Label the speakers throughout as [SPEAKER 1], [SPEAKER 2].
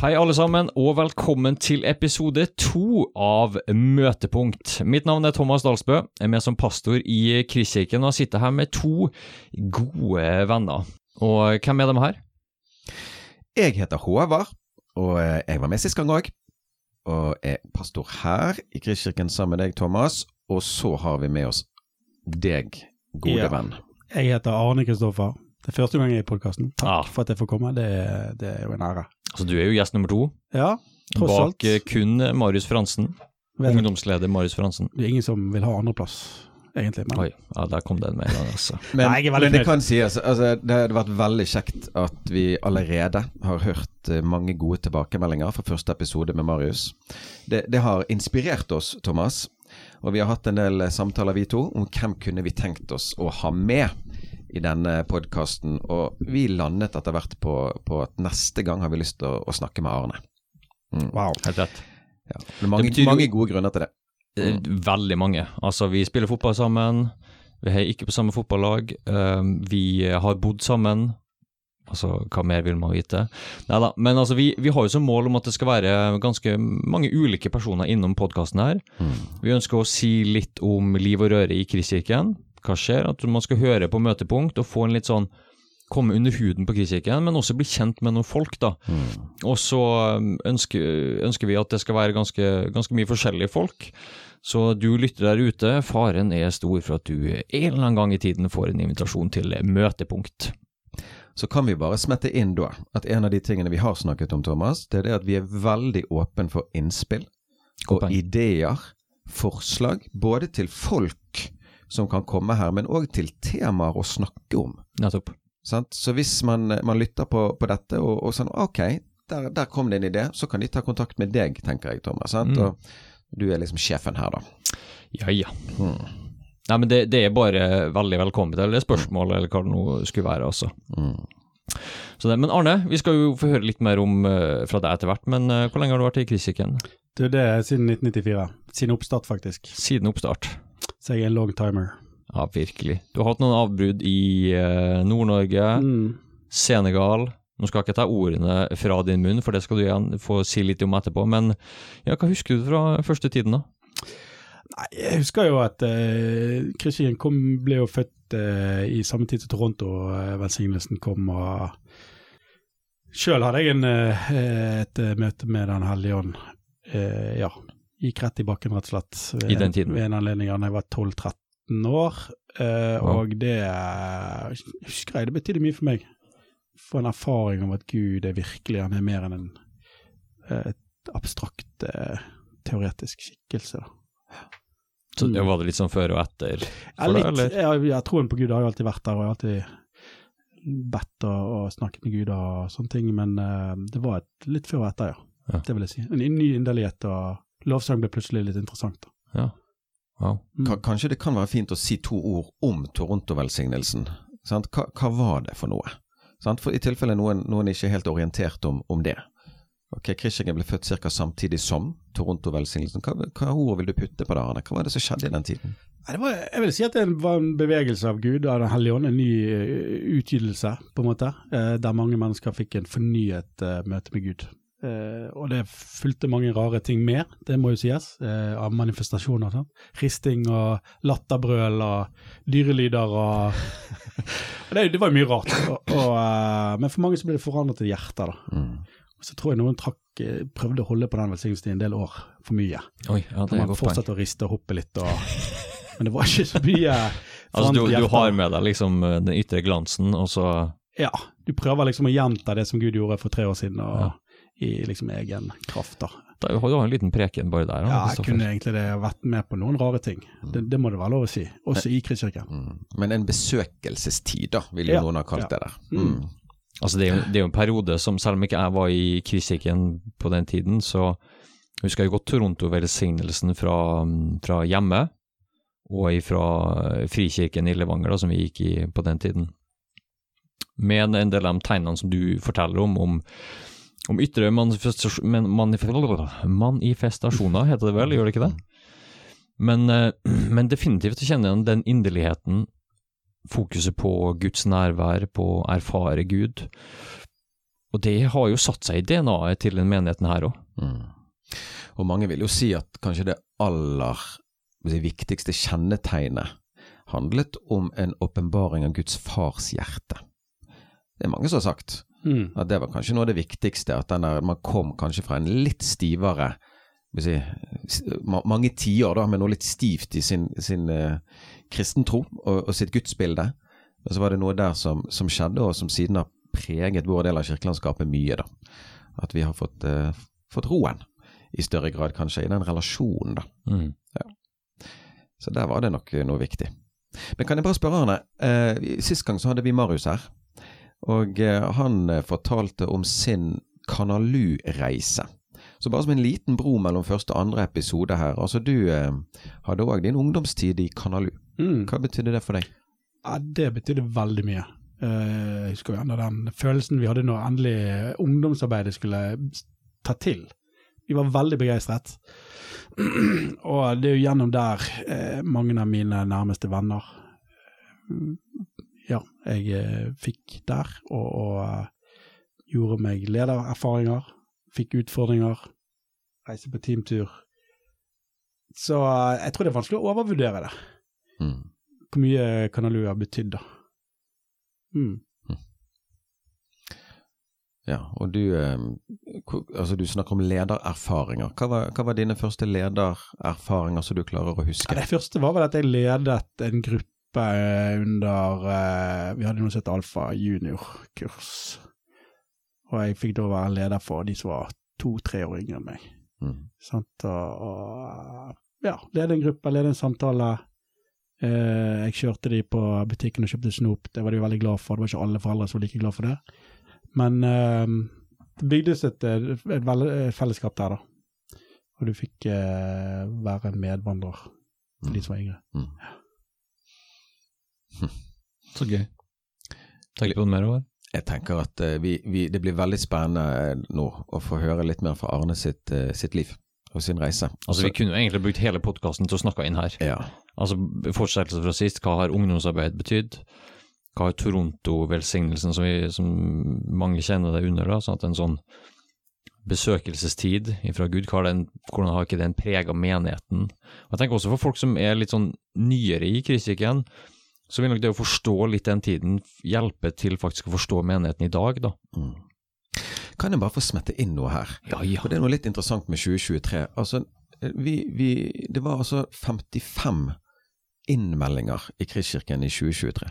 [SPEAKER 1] Hei alle sammen, og velkommen til episode to av Møtepunkt. Mitt navn er Thomas Dalsbø, jeg er med som pastor i Kristkirken og sitter her med to gode venner. Og hvem er de her?
[SPEAKER 2] Jeg heter Håvard, og jeg var med sist gang òg. Og er pastor her i Kristkirken sammen med deg, Thomas. Og så har vi med oss deg, gode
[SPEAKER 3] Ja.
[SPEAKER 2] venn.
[SPEAKER 3] Jeg heter Arne Kristoffer. Det er første gang jeg er i podkasten. Takk
[SPEAKER 1] ja.
[SPEAKER 3] for at jeg får komme. Det, er- det er jo en ære.
[SPEAKER 1] Altså, du er jo gjest nummer to,
[SPEAKER 3] Ja, tross alt.
[SPEAKER 1] bak eh, kun Marius Fransen.
[SPEAKER 3] Vel,
[SPEAKER 1] Ungdomsleder Marius Fransen.
[SPEAKER 3] det er ingen som vil ha andreplass, egentlig. Men
[SPEAKER 1] Oi, ja, der kom den med en gang, altså.
[SPEAKER 2] Men,
[SPEAKER 3] Nei, jeg
[SPEAKER 2] men det kan sies, altså, det hadde vært veldig kjekt at vi allerede har hørt eh, mange gode tilbakemeldinger fra første episode med Marius. Det, det har inspirert oss, Thomas. Og vi har hatt en del eh, samtaler, vi to, om hvem kunne vi tenkt oss å ha med i denne podkasten. Og vi landet etter hvert på, på at neste gang har vi lyst til å, å snakke med Arne. Mm.
[SPEAKER 3] wow.
[SPEAKER 1] Helt rett.
[SPEAKER 2] Ja. Det er mange,
[SPEAKER 1] betyr
[SPEAKER 2] mange gode grunner til det.
[SPEAKER 1] Mm. Veldig mange. Altså, vi spiller fotball sammen. Vi er ikke på samme fotballag. eh, Vi har bodd sammen. Altså, hva mer vil man vite? Neida, men altså, vi, vi har jo som mål om at det skal være ganske mange ulike personer innom podkasten her.
[SPEAKER 2] Mm.
[SPEAKER 1] Vi ønsker å si litt om liv og røre i Kristkirken. Hva skjer? At man skal høre på møtepunkt og få en litt sånn Komme under huden på Kristkirken, men også bli kjent med noen folk, da.
[SPEAKER 2] Mm.
[SPEAKER 1] Og så um, ønsker, ønsker vi at det skal være ganske, ganske mye forskjellige folk. Så du lytter der ute, faren er stor for at du en eller annen gang i tiden får en invitasjon til møtepunkt.
[SPEAKER 2] Så kan vi bare smette inn da at en av de tingene vi har snakket om, Thomas, det er det at vi er veldig åpen for innspill og ideer, forslag, både til folk som kan komme her, men òg til temaer å snakke om.
[SPEAKER 1] Nettopp.
[SPEAKER 2] Sant? Så hvis man, man lytter på, på dette og, og sånn Ok, der, der kom det en idé, så kan de ta kontakt med deg, tenker jeg, Thomas. Sant?
[SPEAKER 1] Mm.
[SPEAKER 2] Og du er liksom sjefen her, da.
[SPEAKER 1] Ja, ja.
[SPEAKER 2] Mm.
[SPEAKER 1] Nei, men det, det er bare veldig velkomment, eller spørsmål, eller hva det nå skulle være, altså.
[SPEAKER 2] Mm.
[SPEAKER 1] Så det, men Arne, vi skal jo få høre litt mer om uh, fra deg etter hvert, men uh, hvor lenge har du vært i Krisiken?
[SPEAKER 3] Du, det er siden 1994. Siden oppstart, faktisk.
[SPEAKER 1] Siden oppstart.
[SPEAKER 3] Så jeg er en long timer.
[SPEAKER 1] Ja, virkelig. Du har hatt noen avbrudd i eh, Nord-Norge.
[SPEAKER 3] Mm.
[SPEAKER 1] Senegal. Nå skal jeg ikke ta ordene fra din munn, for det skal du igjen få si litt om etterpå. Men ja, hva husker du fra første tiden, da?
[SPEAKER 3] Nei, jeg husker jo at uh, Kristin kom, ble jo født eh, i samme tid som Toronto, uh, velsignelsen kom. og Sjøl hadde jeg en, eh, et eh, møte med Den hellige ånd. Eh, ja, gikk rett i bakken, rett og slett. Ved,
[SPEAKER 1] I den tiden?
[SPEAKER 3] Ved en anledning da jeg var 12-13 år. Eh,
[SPEAKER 1] Wow.
[SPEAKER 3] Og det husker jeg, det betydde mye for meg. Få en erfaring om at Gud er virkelig, han er mer enn en eh, abstrakt, eh, teoretisk skikkelse. da.
[SPEAKER 1] Så
[SPEAKER 3] Mm.
[SPEAKER 1] Var det litt sånn før og etter? For ja,
[SPEAKER 3] litt.
[SPEAKER 1] eller?
[SPEAKER 3] jeg, jeg, troen på Gud har jo alltid vært der, og jeg har alltid bedt og, og snakket med Gud og sånne ting, men eh, det var et, litt før og etter, ja.
[SPEAKER 1] Ja.
[SPEAKER 3] Det vil jeg si. En ny inderlighet, og lovsang ble plutselig litt interessant. da.
[SPEAKER 1] Ja. Wow.
[SPEAKER 3] Mm.
[SPEAKER 2] Kanskje det kan være fint å si to ord om Toronto-velsignelsen. Hva, hva var det for noe? Sant? For I tilfelle noen, noen ikke er helt orientert om, om det. Ok, Kristkirken ble født ca. samtidig som Toronto-velsignelsen. Hva, hva ord vil du putte på det? Arne? Hva var det som skjedde i den tiden?
[SPEAKER 3] Nei, det var, jeg vil si at det var en bevegelse av Gud, av Den hellige ånd, en ny eh, utgytelse, på en måte, eh, der mange mennesker fikk en fornyet eh, møte med Gud. Eh, og det fulgte mange rare ting med, det må jo sies, uh, av manifestasjoner. Sånn. Risting og latterbrøl og dyrelyder og og det, det var jo mye rart. Og, og, uh, men for mange så ble det forandret til hjertet. da.
[SPEAKER 2] Mm.
[SPEAKER 3] Og så tror jeg noen trakk, prøvde å holde på den velsignelsen i en del år for mye.
[SPEAKER 1] Oi, ja, det er
[SPEAKER 3] man fortsatte å riste og hoppe litt. Og, men det var ikke så mye
[SPEAKER 1] Altså, du, du har med deg liksom den ytre glansen, og så
[SPEAKER 3] Ja, du prøver liksom å gjenta det som Gud gjorde for tre år siden, og
[SPEAKER 1] Ja.
[SPEAKER 3] I liksom egen kraft. da.
[SPEAKER 1] da har du en liten preken bare der.
[SPEAKER 3] Ja, jeg kunne egentlig det vært med på noen rare ting. Det, det må det være lov å si, også i Kristkirken.
[SPEAKER 2] Mm. Men en besøkelsestid, da, vil jo
[SPEAKER 3] Ja,
[SPEAKER 2] noen ha kalt
[SPEAKER 3] ja.
[SPEAKER 2] det der.
[SPEAKER 3] Mm.
[SPEAKER 2] Mm.
[SPEAKER 1] Altså det er, jo, det er jo en periode som, selv om ikke jeg var i Kristkirken på den tiden, så husker jeg godt Toronto-velsignelsen fra, fra hjemme, og fra Frikirken i Levanger, da, som vi gikk i på den tiden. Med en del av de tegnene som du forteller om, om, om ytre manifestasjon, manif manifestasjoner, heter det vel, gjør det ikke det? Men, eh, men definitivt kjenner jeg den inderligheten fokuset på Guds nærvær, på å erfare Gud. Og det har jo satt seg i DNA-et til den menigheten her òg.
[SPEAKER 2] Mm. Og mange vil jo si at kanskje det aller det viktigste kjennetegnet handlet om en åpenbaring av Guds fars hjerte. Det er mange som har sagt
[SPEAKER 3] Mm.
[SPEAKER 2] at det var kanskje noe av det viktigste, at der, man kom kanskje fra en litt stivere si, mange tiår da, med noe litt stivt i sin, sin uh, kristentro og, og sitt gudsbilde. Og så var det noe der som, som skjedde, og som siden har preget vår del av kirkelandskapet mye. da. At vi har fått, uh, fått roen i større grad, kanskje, i den relasjonen. da.
[SPEAKER 1] Mm.
[SPEAKER 2] Så der var det nok eh, noe viktig. Men kan jeg bare spørre Arne, uh, sist gang så hadde vi Marius her. Og eh, han eh, fortalte om sin Kanalu-reise. Så bare som en liten bro mellom første og andre episode her. Altså du eh, hadde òg din ungdomstid i Kanalu.
[SPEAKER 3] Mm.
[SPEAKER 2] Hva betydde det for deg?
[SPEAKER 3] Ja, det betydde veldig mye. Jeg husker jo ennå den følelsen vi hadde når endelig ungdomsarbeidet skulle ta til. Vi var veldig begeistret. Og det er jo gjennom der mange av mine nærmeste venner ja, jeg eh, fikk der, og, og eh, gjorde meg ledererfaringer, fikk utfordringer, Reise på teamtur. Så eh, jeg tror det er vanskelig å overvurdere det
[SPEAKER 2] Mm.
[SPEAKER 3] hvor mye Kanalu har betydd, da. Mm.
[SPEAKER 2] Ja, og du, altså du snakker om ledererfaringer. Hva var, hva var dine første ledererfaringer som du klarer å huske?
[SPEAKER 3] Ja, det første var vel at jeg ledet en gruppe eh, under eh, Vi hadde noe som het Alfa junior-kurs. Og jeg fikk da være leder for de som var to-tre år yngre enn meg.
[SPEAKER 2] Mm.
[SPEAKER 3] Sant? Og, og ja, lede en gruppe, lede en samtale. Eh, jeg kjørte de på butikken og kjøpte snop, det var de veldig glad for. Det var ikke alle foreldre som var like glad for det. Men eh, det bygdes et, et, et fellesskap der, da. Og du fikk eh, være en medvandrer for de som var yngre.
[SPEAKER 2] Mm.
[SPEAKER 1] Så gøy. Tenker på det mer over?
[SPEAKER 2] Jeg tenker at eh, vi, vi, det blir veldig spennende eh, nå å få høre litt mer fra Arne sitt, eh, sitt liv og sin reise.
[SPEAKER 1] Altså, Vi kunne jo egentlig brukt hele podkasten til å snakke inn her.
[SPEAKER 2] ja.
[SPEAKER 1] Altså, Fortsettelse fra sist, hva har ungdomsarbeid betydd? Hva har Toronto-velsignelsen, som, som mange kjenner det under, da, sånn at en sånn besøkelsestid fra Gud, den, hvordan har ikke den prega menigheten? Og jeg tenker også for folk som er litt sånn nyere i kristikken, så vil nok det å forstå litt den tiden hjelpe til faktisk å forstå menigheten i dag, da.
[SPEAKER 2] Mm. Kan jeg bare få smette inn noe her?
[SPEAKER 1] Ja, ja.
[SPEAKER 2] For Det er noe litt interessant med 2023. Altså, vi, vi, det var altså 55 innmeldinger i Kristkirken i 2023.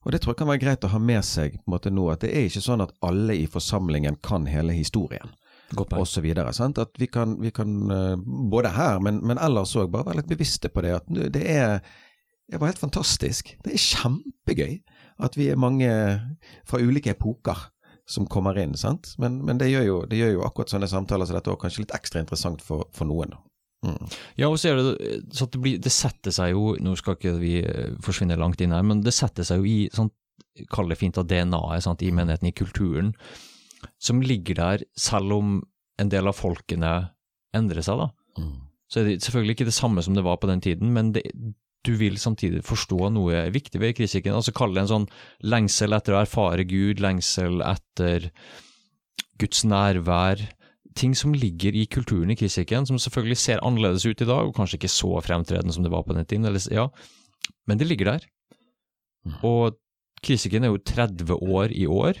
[SPEAKER 2] Og Det tror jeg kan være greit å ha med seg på en måte nå, at det er ikke sånn at alle i forsamlingen kan hele historien og så videre. Sant? At vi kan, vi kan eh, både her, men, men ellers òg, bare være litt bevisste på det. At det er det var helt fantastisk. Det er kjempegøy at vi er mange fra ulike epoker som kommer inn. sant? Men, men det, gjør jo, det gjør jo akkurat sånne samtaler som dette også kanskje litt ekstra interessant for, for noen. Mm.
[SPEAKER 1] Ja, og så er det så at det, blir, det setter seg jo Nå skal ikke vi eh, forsvinne langt inn her, men det setter seg jo i sånn, kall det fint av DNA-et i menigheten, i kulturen, som ligger der selv om en del av folkene endrer seg, da.
[SPEAKER 2] Mm.
[SPEAKER 1] Så er det selvfølgelig ikke det samme som det var på den tiden, men det, du vil samtidig forstå noe viktig ved kritikken. Altså Kall det en sånn lengsel etter å erfare Gud, lengsel etter Guds nærvær. Ting som ligger i kulturen i kritikken, som selvfølgelig ser annerledes ut i dag, og kanskje ikke så fremtredende som det var på den tiden, eller, ja, men det ligger der.
[SPEAKER 2] Mm.
[SPEAKER 1] Og kritikken er jo 30 år i år.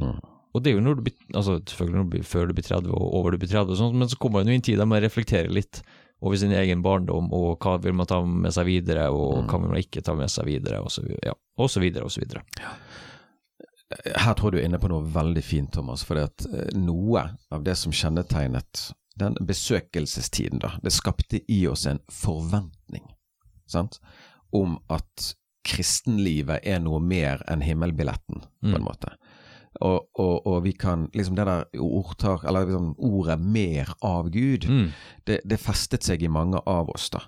[SPEAKER 2] Mm.
[SPEAKER 1] Og det er jo når du blir, altså selvfølgelig du blir, før du blir 30 og over du blir 30, og sånt, men så kommer man jo i en tid der man reflekterer litt over sin egen barndom, og hva vil man ta med seg videre, og hva vil man ikke ta med seg videre, og så, videre, ja, og så videre, og så videre.
[SPEAKER 2] Her tror du er inne på noe veldig fint, Thomas. For noe av det som kjennetegnet den besøkelsestiden, da, det skapte i oss en forventning sant? om at kristenlivet er noe mer enn himmelbilletten, på en
[SPEAKER 1] Mm.
[SPEAKER 2] måte. Og, og, og vi kan liksom Det der ordtak, eller liksom ordet 'mer av Gud',
[SPEAKER 1] Mm.
[SPEAKER 2] det, det festet seg i mange av oss, da.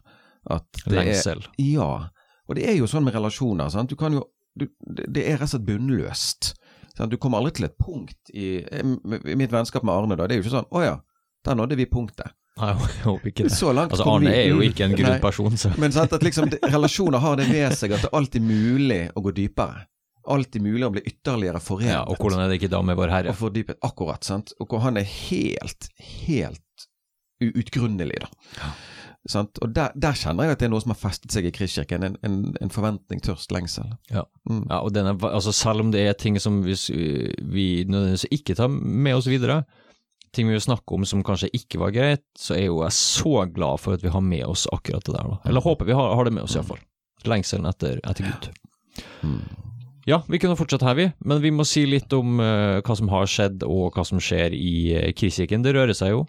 [SPEAKER 2] Det er,
[SPEAKER 1] Lengsel.
[SPEAKER 2] ja, og det er jo sånn med relasjoner. Sant? Du kan jo, du, det er rett og slett bunnløst. Sant? Du kommer aldri til et punkt i, i mitt vennskap med Arne. da, Det er jo ikke sånn 'Å ja, der nådde vi punktet'.
[SPEAKER 1] Nei, jeg håper ikke det. Altså, Arne er jo ikke en
[SPEAKER 2] Nei.
[SPEAKER 1] så
[SPEAKER 2] Men sant, at liksom, det- relasjoner har det ved seg at det er alltid mulig å gå dypere. Alltid mulig å bli ytterligere forenet.
[SPEAKER 1] ja, Og hvordan er det ikke da med Vår Herre?
[SPEAKER 2] Og fordypet. Akkurat, sant. Og hvor han er helt, helt uutgrunnelig, da. Sant? Og der, der kjenner jeg at det er noe som har festet seg i Kristkirken. En, en, en forventning, tørst, lengsel.
[SPEAKER 1] Ja.
[SPEAKER 2] Mm.
[SPEAKER 1] Ja, og den er, altså Selv om det er ting som vi, vi nødvendigvis ikke tar med oss videre, ting vi vil snakke om som kanskje ikke var greit, så er jo jeg så glad for at vi har med oss akkurat det der. da. Eller håper vi har, har det med oss, iallfall. Lengselen etter, etter Gud.
[SPEAKER 2] Mm.
[SPEAKER 1] Ja, vi kunne fortsatt her, vi, men vi må si litt om uh, hva som har skjedd og hva som skjer i uh, Kristkirken. Det rører seg jo.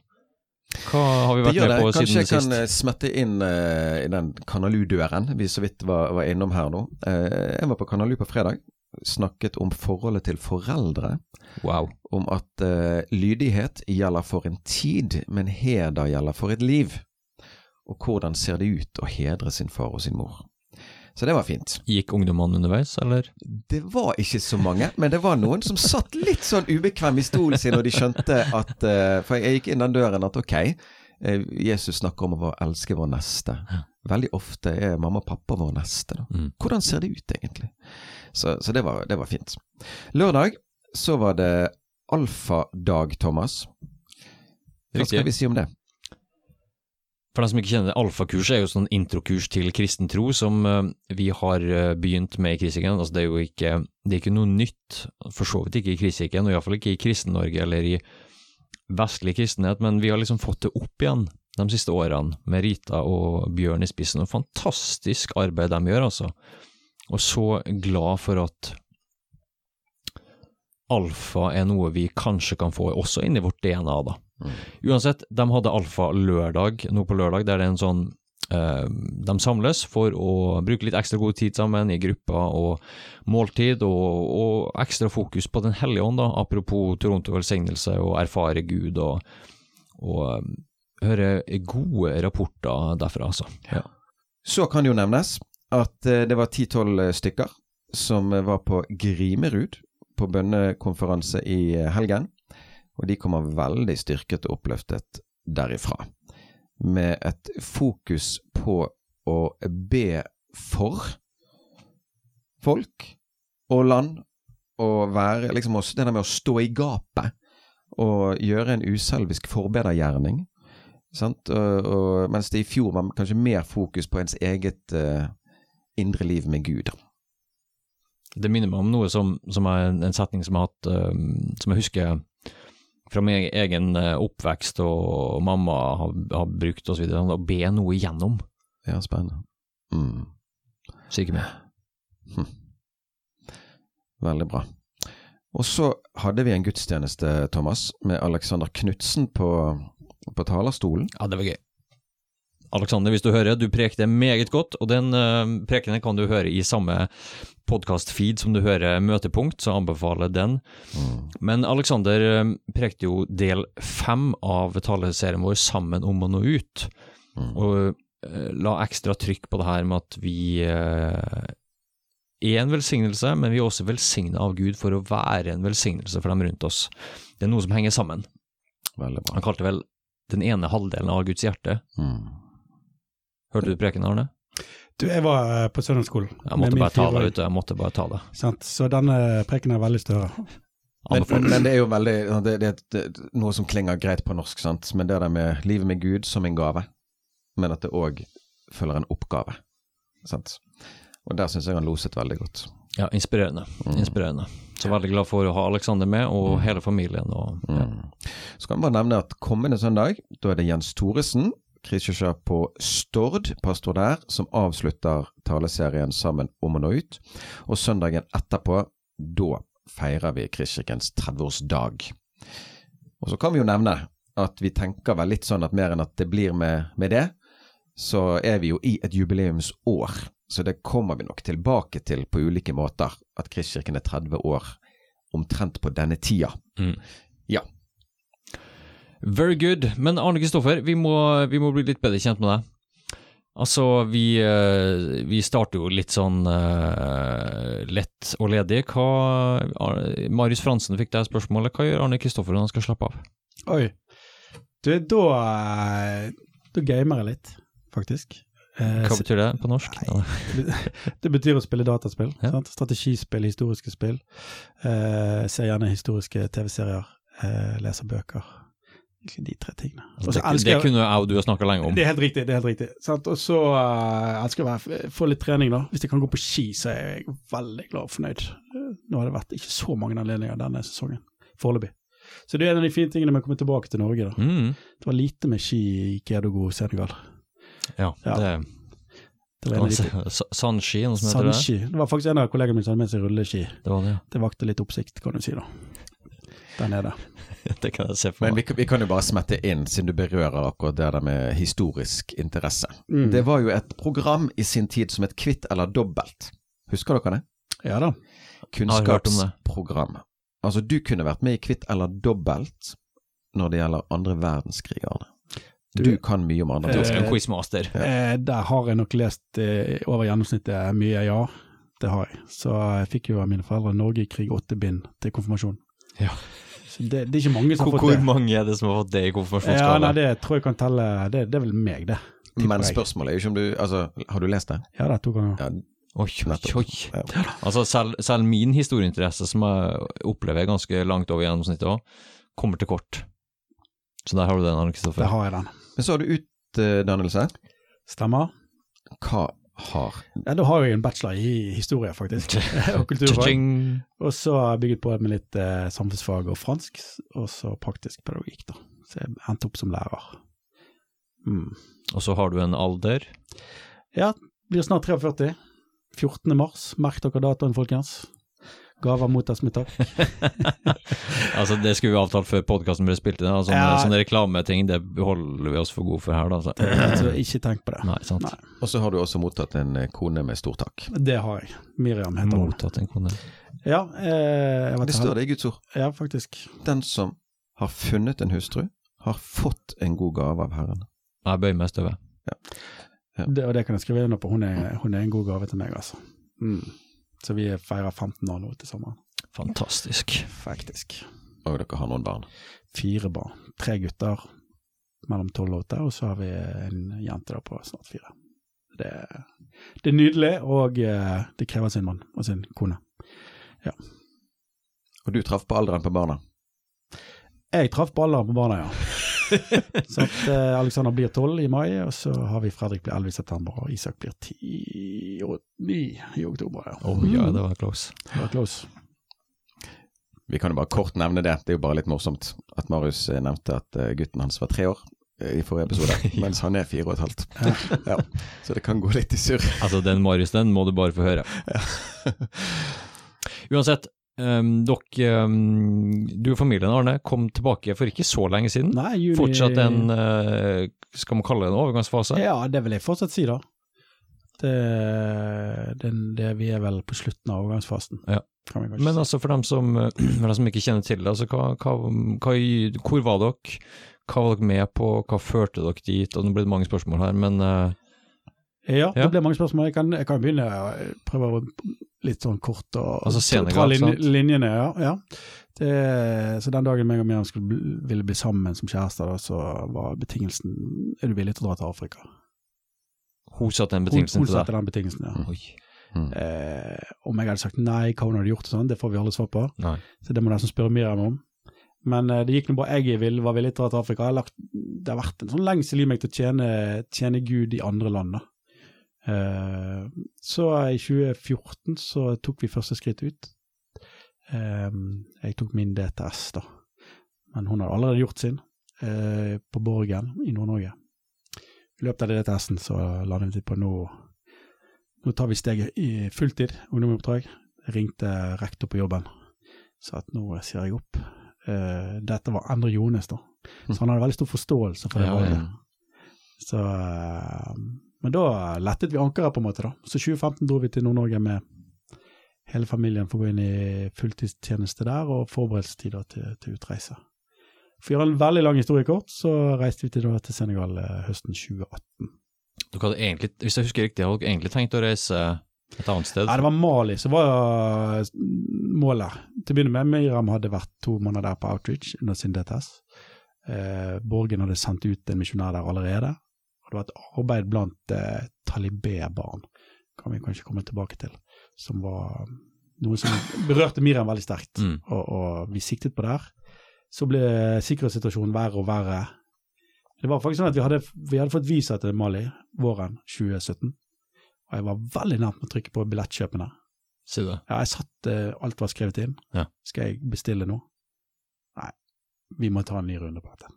[SPEAKER 1] Hva har vi vært med på
[SPEAKER 2] Kanskje
[SPEAKER 1] siden
[SPEAKER 2] jeg kan eh, smette inn uh, i den Kanalu-døren vi så vidt var, var innom her nå. Uh, jeg var på Kanalu på fredag. Snakket om forholdet til foreldre.
[SPEAKER 1] Wow.
[SPEAKER 2] Om at eh, lydighet gjelder for en tid, men heder gjelder for et liv. Og hvordan ser det ut å hedre sin far og sin mor? Så det var fint.
[SPEAKER 1] Gikk ungdommene underveis, eller?
[SPEAKER 2] Det var ikke så mange, men det var noen som satt litt sånn ubekvem i stolen sin når de skjønte at eh, For jeg gikk inn den døren at ok, eh, Jesus snakker om å elske vår neste. Veldig ofte er mamma og pappa vår neste. Da.
[SPEAKER 1] Mm.
[SPEAKER 2] Hvordan ser det ut, egentlig? Så, så det, var, det var fint. Lørdag så var det alfadag, Thomas. Hva skal vi si om det?
[SPEAKER 1] For de som ikke kjenner det, alfakurset er jo sånn introkurs til kristen tro som eh, vi har eh, begynt med i Kristkirken. Altså, det er jo ikke, det er ikke noe nytt, for så vidt ikke i Kristkirken, og iallfall ikke i Kristen-Norge eller i vestlig kristenhet, men vi har liksom fått det opp igjen de siste årene, med Rita og Bjørn i spissen. Og fantastisk arbeid de gjør, altså. Og så glad for at alfa er noe vi kanskje kan få også inn i vårt DNA, da. Uansett, de hadde alfa lørdag nå på lørdag, der det er en sånn eh, De samles for å bruke litt ekstra god tid sammen i grupper og måltid, og, og ekstra fokus på Den hellige ånd, da, apropos Toronto velsignelse, og erfare Gud og, og eh, høre gode rapporter derfra, altså. Ja.
[SPEAKER 2] Så kan det jo nevnes at eh, det var ti-tolv stykker som var på Grimerud på bønnekonferanse i helgen. Og de kommer veldig styrket og oppløftet derifra. Med et fokus på å be for folk og land. Og være liksom det der med å stå i gapet og gjøre en uselvisk forbedergjerning. Sant? Og, og, mens det i fjor var kanskje mer fokus på ens eget uh, indre liv med Gud.
[SPEAKER 1] Det minner meg om noe som, som er en setning som jeg hatt, uh, som jeg husker fra min egen eh, oppvekst og mamma har, har brukt osv. Å be noe igjennom.
[SPEAKER 2] Ja, spennende. Mm.
[SPEAKER 1] Så ikke mer.
[SPEAKER 2] Veldig bra. Og så hadde vi en gudstjeneste, Thomas, med Alexander Knutsen på, på talerstolen.
[SPEAKER 1] Ja, det var gøy. Alexander, hvis du hører, du prekte meget godt, og den uh, prekenen kan du høre i samme podkast-feed som du hører Møtepunkt, så anbefaler den.
[SPEAKER 2] Mm.
[SPEAKER 1] Men Alexander uh, prekte jo del fem av taleserien vår Sammen om å nå ut,
[SPEAKER 2] Mm.
[SPEAKER 1] og uh, la ekstra trykk på det her med at vi uh, er en velsignelse, men vi er også velsigna av Gud for å være en velsignelse for dem rundt oss. Det er noe som henger sammen.
[SPEAKER 2] Veldig bra.
[SPEAKER 1] Han kalte vel den ene halvdelen av Guds hjerte.
[SPEAKER 2] Mm.
[SPEAKER 1] Hørte du preken, Arne?
[SPEAKER 3] Du, jeg var eh, på søndagsskolen.
[SPEAKER 1] Jeg måtte bare ta det, vet du. Jeg måtte bare ta det.
[SPEAKER 3] sant? Så denne preken er veldig større.
[SPEAKER 2] Men, men det er jo veldig det, det, det, noe som klinger greit på norsk, sant. Men det der med livet med Gud som en gave, men at det òg følger en oppgave. Sant. Og der syns jeg han loset veldig godt.
[SPEAKER 1] Ja, inspirerende.
[SPEAKER 2] Mm.
[SPEAKER 1] Inspirerende. Så veldig glad for å ha Alexander med, og hele familien. Og, ja.
[SPEAKER 2] Mm. Så kan vi bare nevne at kommende søndag, da er det Jens Thoresen, Kristkirka på Stord, pastor der, som avslutter taleserien Sammen om å nå ut. Og søndagen etterpå, da feirer vi Kristkirkens 30-årsdag. Og så kan vi jo nevne at vi tenker vel litt sånn at mer enn at det blir med, med det, så er vi jo i et jubileumsår. Så det kommer vi nok tilbake til på ulike måter, at Kristkirken er 30 år omtrent på denne tida.
[SPEAKER 1] Mm.
[SPEAKER 2] Ja.
[SPEAKER 1] Very good. Men Arne Kristoffer, vi må, vi må bli litt bedre kjent med deg. Altså, vi, eh, vi starter jo litt sånn uh, lett og ledig. Hva, Marius Fransen fikk deg spørsmålet. Hva gjør Arne Kristoffer når han skal slappe av?
[SPEAKER 3] Oi. Du, da, eh, da gamer jeg litt, faktisk.
[SPEAKER 1] Hva betyr det på norsk?
[SPEAKER 3] Det betyr å spille dataspill.
[SPEAKER 1] Ja.
[SPEAKER 3] Sant? Strategispill, historiske spill. Eh, ser gjerne historiske TV-serier. Eh, leser bøker. De tre tingene. Og
[SPEAKER 1] det, det
[SPEAKER 3] jeg-
[SPEAKER 1] kunne jeg og du ha snakka lenge om.
[SPEAKER 3] Det er helt riktig. det er helt riktig. Og så uh, elsker jeg å få litt trening, da. Hvis jeg kan gå på ski, så er jeg veldig glad og fornøyd. Eh, Nå har det vært ikke så mange anledninger denne sesongen, foreløpig. Så det er en av de fine tingene med å komme tilbake til Norge. da.
[SPEAKER 1] Mm,
[SPEAKER 3] Det var lite med ski i Kedogo, Senegal.
[SPEAKER 1] ja,
[SPEAKER 3] Ja.
[SPEAKER 1] det
[SPEAKER 3] Det var,
[SPEAKER 1] Sandski, noe som heter det?
[SPEAKER 3] Sandski. Det var faktisk en av kollegene mine som hadde med seg rulleski.
[SPEAKER 1] Det var det,
[SPEAKER 3] Det vakte litt oppsikt, kan du si, da. Der nede.
[SPEAKER 1] Det kan jeg se for
[SPEAKER 2] Men vi,
[SPEAKER 1] meg.
[SPEAKER 2] vi kan jo bare smette inn, siden du berører akkurat det der med historisk interesse.
[SPEAKER 3] Mm.
[SPEAKER 2] Det var jo et program i sin tid som het Kvitt eller dobbelt. Husker dere det?
[SPEAKER 3] Ja da.
[SPEAKER 2] Kunnskapsprogram. Altså, du kunne vært med i Kvitt eller dobbelt når det gjelder andre verdenskrig, Arne.
[SPEAKER 3] Du-
[SPEAKER 2] Du kan mye om andre
[SPEAKER 1] Du
[SPEAKER 3] Eh,
[SPEAKER 1] er quizmaster.
[SPEAKER 3] Eh, der har jeg nok lest eh, over gjennomsnittet mye, ja. Det har jeg. Så jeg fikk jo av mine foreldre Norge i krig åtte bind til konfirmasjon.
[SPEAKER 1] Ja.
[SPEAKER 3] Så det, det er ikke mange som
[SPEAKER 1] Hvor,
[SPEAKER 3] har fått det.
[SPEAKER 1] hvor mange er det som har fått det i
[SPEAKER 3] Ja, nei, det tror jeg kan telle Det, det er vel meg, det.
[SPEAKER 2] Men spørsmålet er jo ikke om du Altså, har du lest det?
[SPEAKER 3] Ja, det er to ganger.
[SPEAKER 2] Ja,
[SPEAKER 1] Oi, oi, oi. Altså, selv, selv min historieinteresse, som jeg opplever ganske langt over gjennomsnittet òg, kommer til kort. Så der har du den, Arne Kristoffer.
[SPEAKER 3] Der har jeg den.
[SPEAKER 2] Men så har du utdannelse.
[SPEAKER 3] Stemmer.
[SPEAKER 2] Hva har
[SPEAKER 3] Ja, da har jeg en bachelor i historie, faktisk. og kulturfag. Og så har jeg bygget på med litt eh, samfunnsfag og fransk, og så praktisk pedagogikk, da. Så jeg endte opp som lærer. Mm.
[SPEAKER 1] Og så har du en alder.
[SPEAKER 3] Ja, blir snart 43. 14. mars. Merk dere datoen, folkens. Gaver mottas med takk.
[SPEAKER 1] Altså, det skulle vi avtalt før podkasten ble spilt inn. Sånne,
[SPEAKER 3] Ja.
[SPEAKER 1] sånne reklameting det holder vi oss for gode for her, da. Så.
[SPEAKER 3] Så ikke tenk på det.
[SPEAKER 1] Nei, sant.
[SPEAKER 3] Nei.
[SPEAKER 2] Og så har du også mottatt en eh, kone med stor takk.
[SPEAKER 3] Det har jeg. Miriam heter hun.
[SPEAKER 1] Mottatt en kone.
[SPEAKER 3] Ja, eh, jeg vet
[SPEAKER 2] Det står det i Guds ord.
[SPEAKER 3] Ja, faktisk.
[SPEAKER 2] Den som har funnet en hustru, har fått en god gave av Herren.
[SPEAKER 1] Jeg bøyer meg i støvet.
[SPEAKER 2] Ja.
[SPEAKER 3] Det, og det kan jeg skrive under på. Hun er, hun er en god gave til meg, altså. Mm. Så vi feirer 15 år nå til sommeren.
[SPEAKER 1] Fantastisk.
[SPEAKER 3] Faktisk.
[SPEAKER 2] Og dere har noen barn.
[SPEAKER 3] Fire barn. Tre gutter mellom 12 og åtte, og så har vi en jente da på snart fire. Det, det er nydelig, og eh, det krever sin mann og sin kone. Ja.
[SPEAKER 2] Og du traff på alderen på barna.
[SPEAKER 3] Jeg traff på alderen på barna, ja. så at uh, Alexander blir 12 i mai, og så har vi Fredrik blir 11 i september, og Isak blir 10 og 9 i oktober. Ja.
[SPEAKER 1] Oh, ja, det var close.
[SPEAKER 3] Det var close.
[SPEAKER 2] Vi kan jo bare kort nevne det, det er jo bare litt morsomt at Marius eh, nevnte at eh, gutten hans var tre år i forrige episode, mens han er fire og et halvt. ja. Så det kan gå litt i surr.
[SPEAKER 1] Altså, den Marius, den må du bare få høre. Uansett, um, dere um, Du og familien, Arne, kom tilbake for ikke så lenge siden.
[SPEAKER 3] Nei, juni
[SPEAKER 1] Fortsatt en uh, Skal man kalle det en overgangsfase?
[SPEAKER 3] Ja, det vil jeg fortsatt si, da. Det, det, det, vi er vel på slutten av overgangsfasen.
[SPEAKER 1] Ja.
[SPEAKER 3] Kan vi
[SPEAKER 1] Men altså, for dem som, for dem som ikke kjenner til det, altså, hva, hva, hva, hvor var dere? Hva var dere med på? Hva førte dere dit? Og Nå ble det mange spørsmål her, men uh,
[SPEAKER 3] Ja,
[SPEAKER 1] Ja.
[SPEAKER 3] det ble mange spørsmål. Jeg kan, jeg kan begynne å prøve å litt sånn kort og
[SPEAKER 1] Altså Senegal,
[SPEAKER 3] lin,
[SPEAKER 1] sant?
[SPEAKER 3] linjene. Ja, ja. Det, så den dagen meg og Miriam skulle ville bli sammen som kjærester, så var betingelsen Er du villig til å dra til Afrika?
[SPEAKER 1] hun satte den betingelsen
[SPEAKER 3] hun
[SPEAKER 1] til
[SPEAKER 3] satte
[SPEAKER 1] deg?
[SPEAKER 3] den betingelsen, ja.
[SPEAKER 1] Oi.
[SPEAKER 2] Mm.
[SPEAKER 3] Eh, om jeg hadde sagt nei, hva hun hadde gjort og sånn, det får vi aldri svar på.
[SPEAKER 1] Nei.
[SPEAKER 3] Så det må nesten spørre Miriam om. Men eh, det gikk nå bra. Jeg vil, var villig til å dra til Afrika. Lagt, det har vært en sånn lengsel i meg til å tjene, tjene Gud i andre land. da. Eh, så i 2014 så tok vi første skritt ut. Eh, jeg tok min DTS, da. Men hun hadde allerede gjort sin, eh, på Borgen i Nord-Norge. I løpet av DTS-en så landet vi på nå Nå tar vi steget i fulltid, ungdomsoppdrag. Ringte rektor på jobben, sa at nå sier jeg opp. Dette var Endre Jones, da. Så han hadde veldig stor forståelse for det
[SPEAKER 1] Ja, ja.
[SPEAKER 3] Så, men da lettet vi ankeret, på en måte. da. Så 2015 dro vi til Nord-Norge med hele familien for å gå inn i fulltidstjeneste der, og forberedelsestider til, til utreise. For å gjøre en veldig lang historie kort, så reiste vi til, da, til Senegal eh, høsten 2018.
[SPEAKER 1] Dere hadde egentlig, hvis jeg husker riktig, hadde dere egentlig tenkt å reise et annet sted?
[SPEAKER 3] Nei, det var Mali som var eh, målet. Til å begynne med, Miriam hadde vært to måneder der på outreach under sin DTS. Eh, Borgen hadde sendt ut en misjonær der allerede. Det var et arbeid blant eh, talibé-barn, kan vi kanskje komme tilbake til, som var noe som berørte Miriam veldig sterkt.
[SPEAKER 1] Mm.
[SPEAKER 3] Og, og vi siktet på der. Så ble sikkerhetssituasjonen verre og verre. Det var faktisk sånn at vi hadde, vi hadde fått visa til Mali våren 2017. Og jeg var veldig nært med å trykke på billettkjøpene.
[SPEAKER 1] Si det.
[SPEAKER 3] Ja, jeg satt eh, Alt var skrevet inn.
[SPEAKER 1] Ja.
[SPEAKER 3] Skal jeg bestille nå? Nei, vi må ta en ny runde på dette.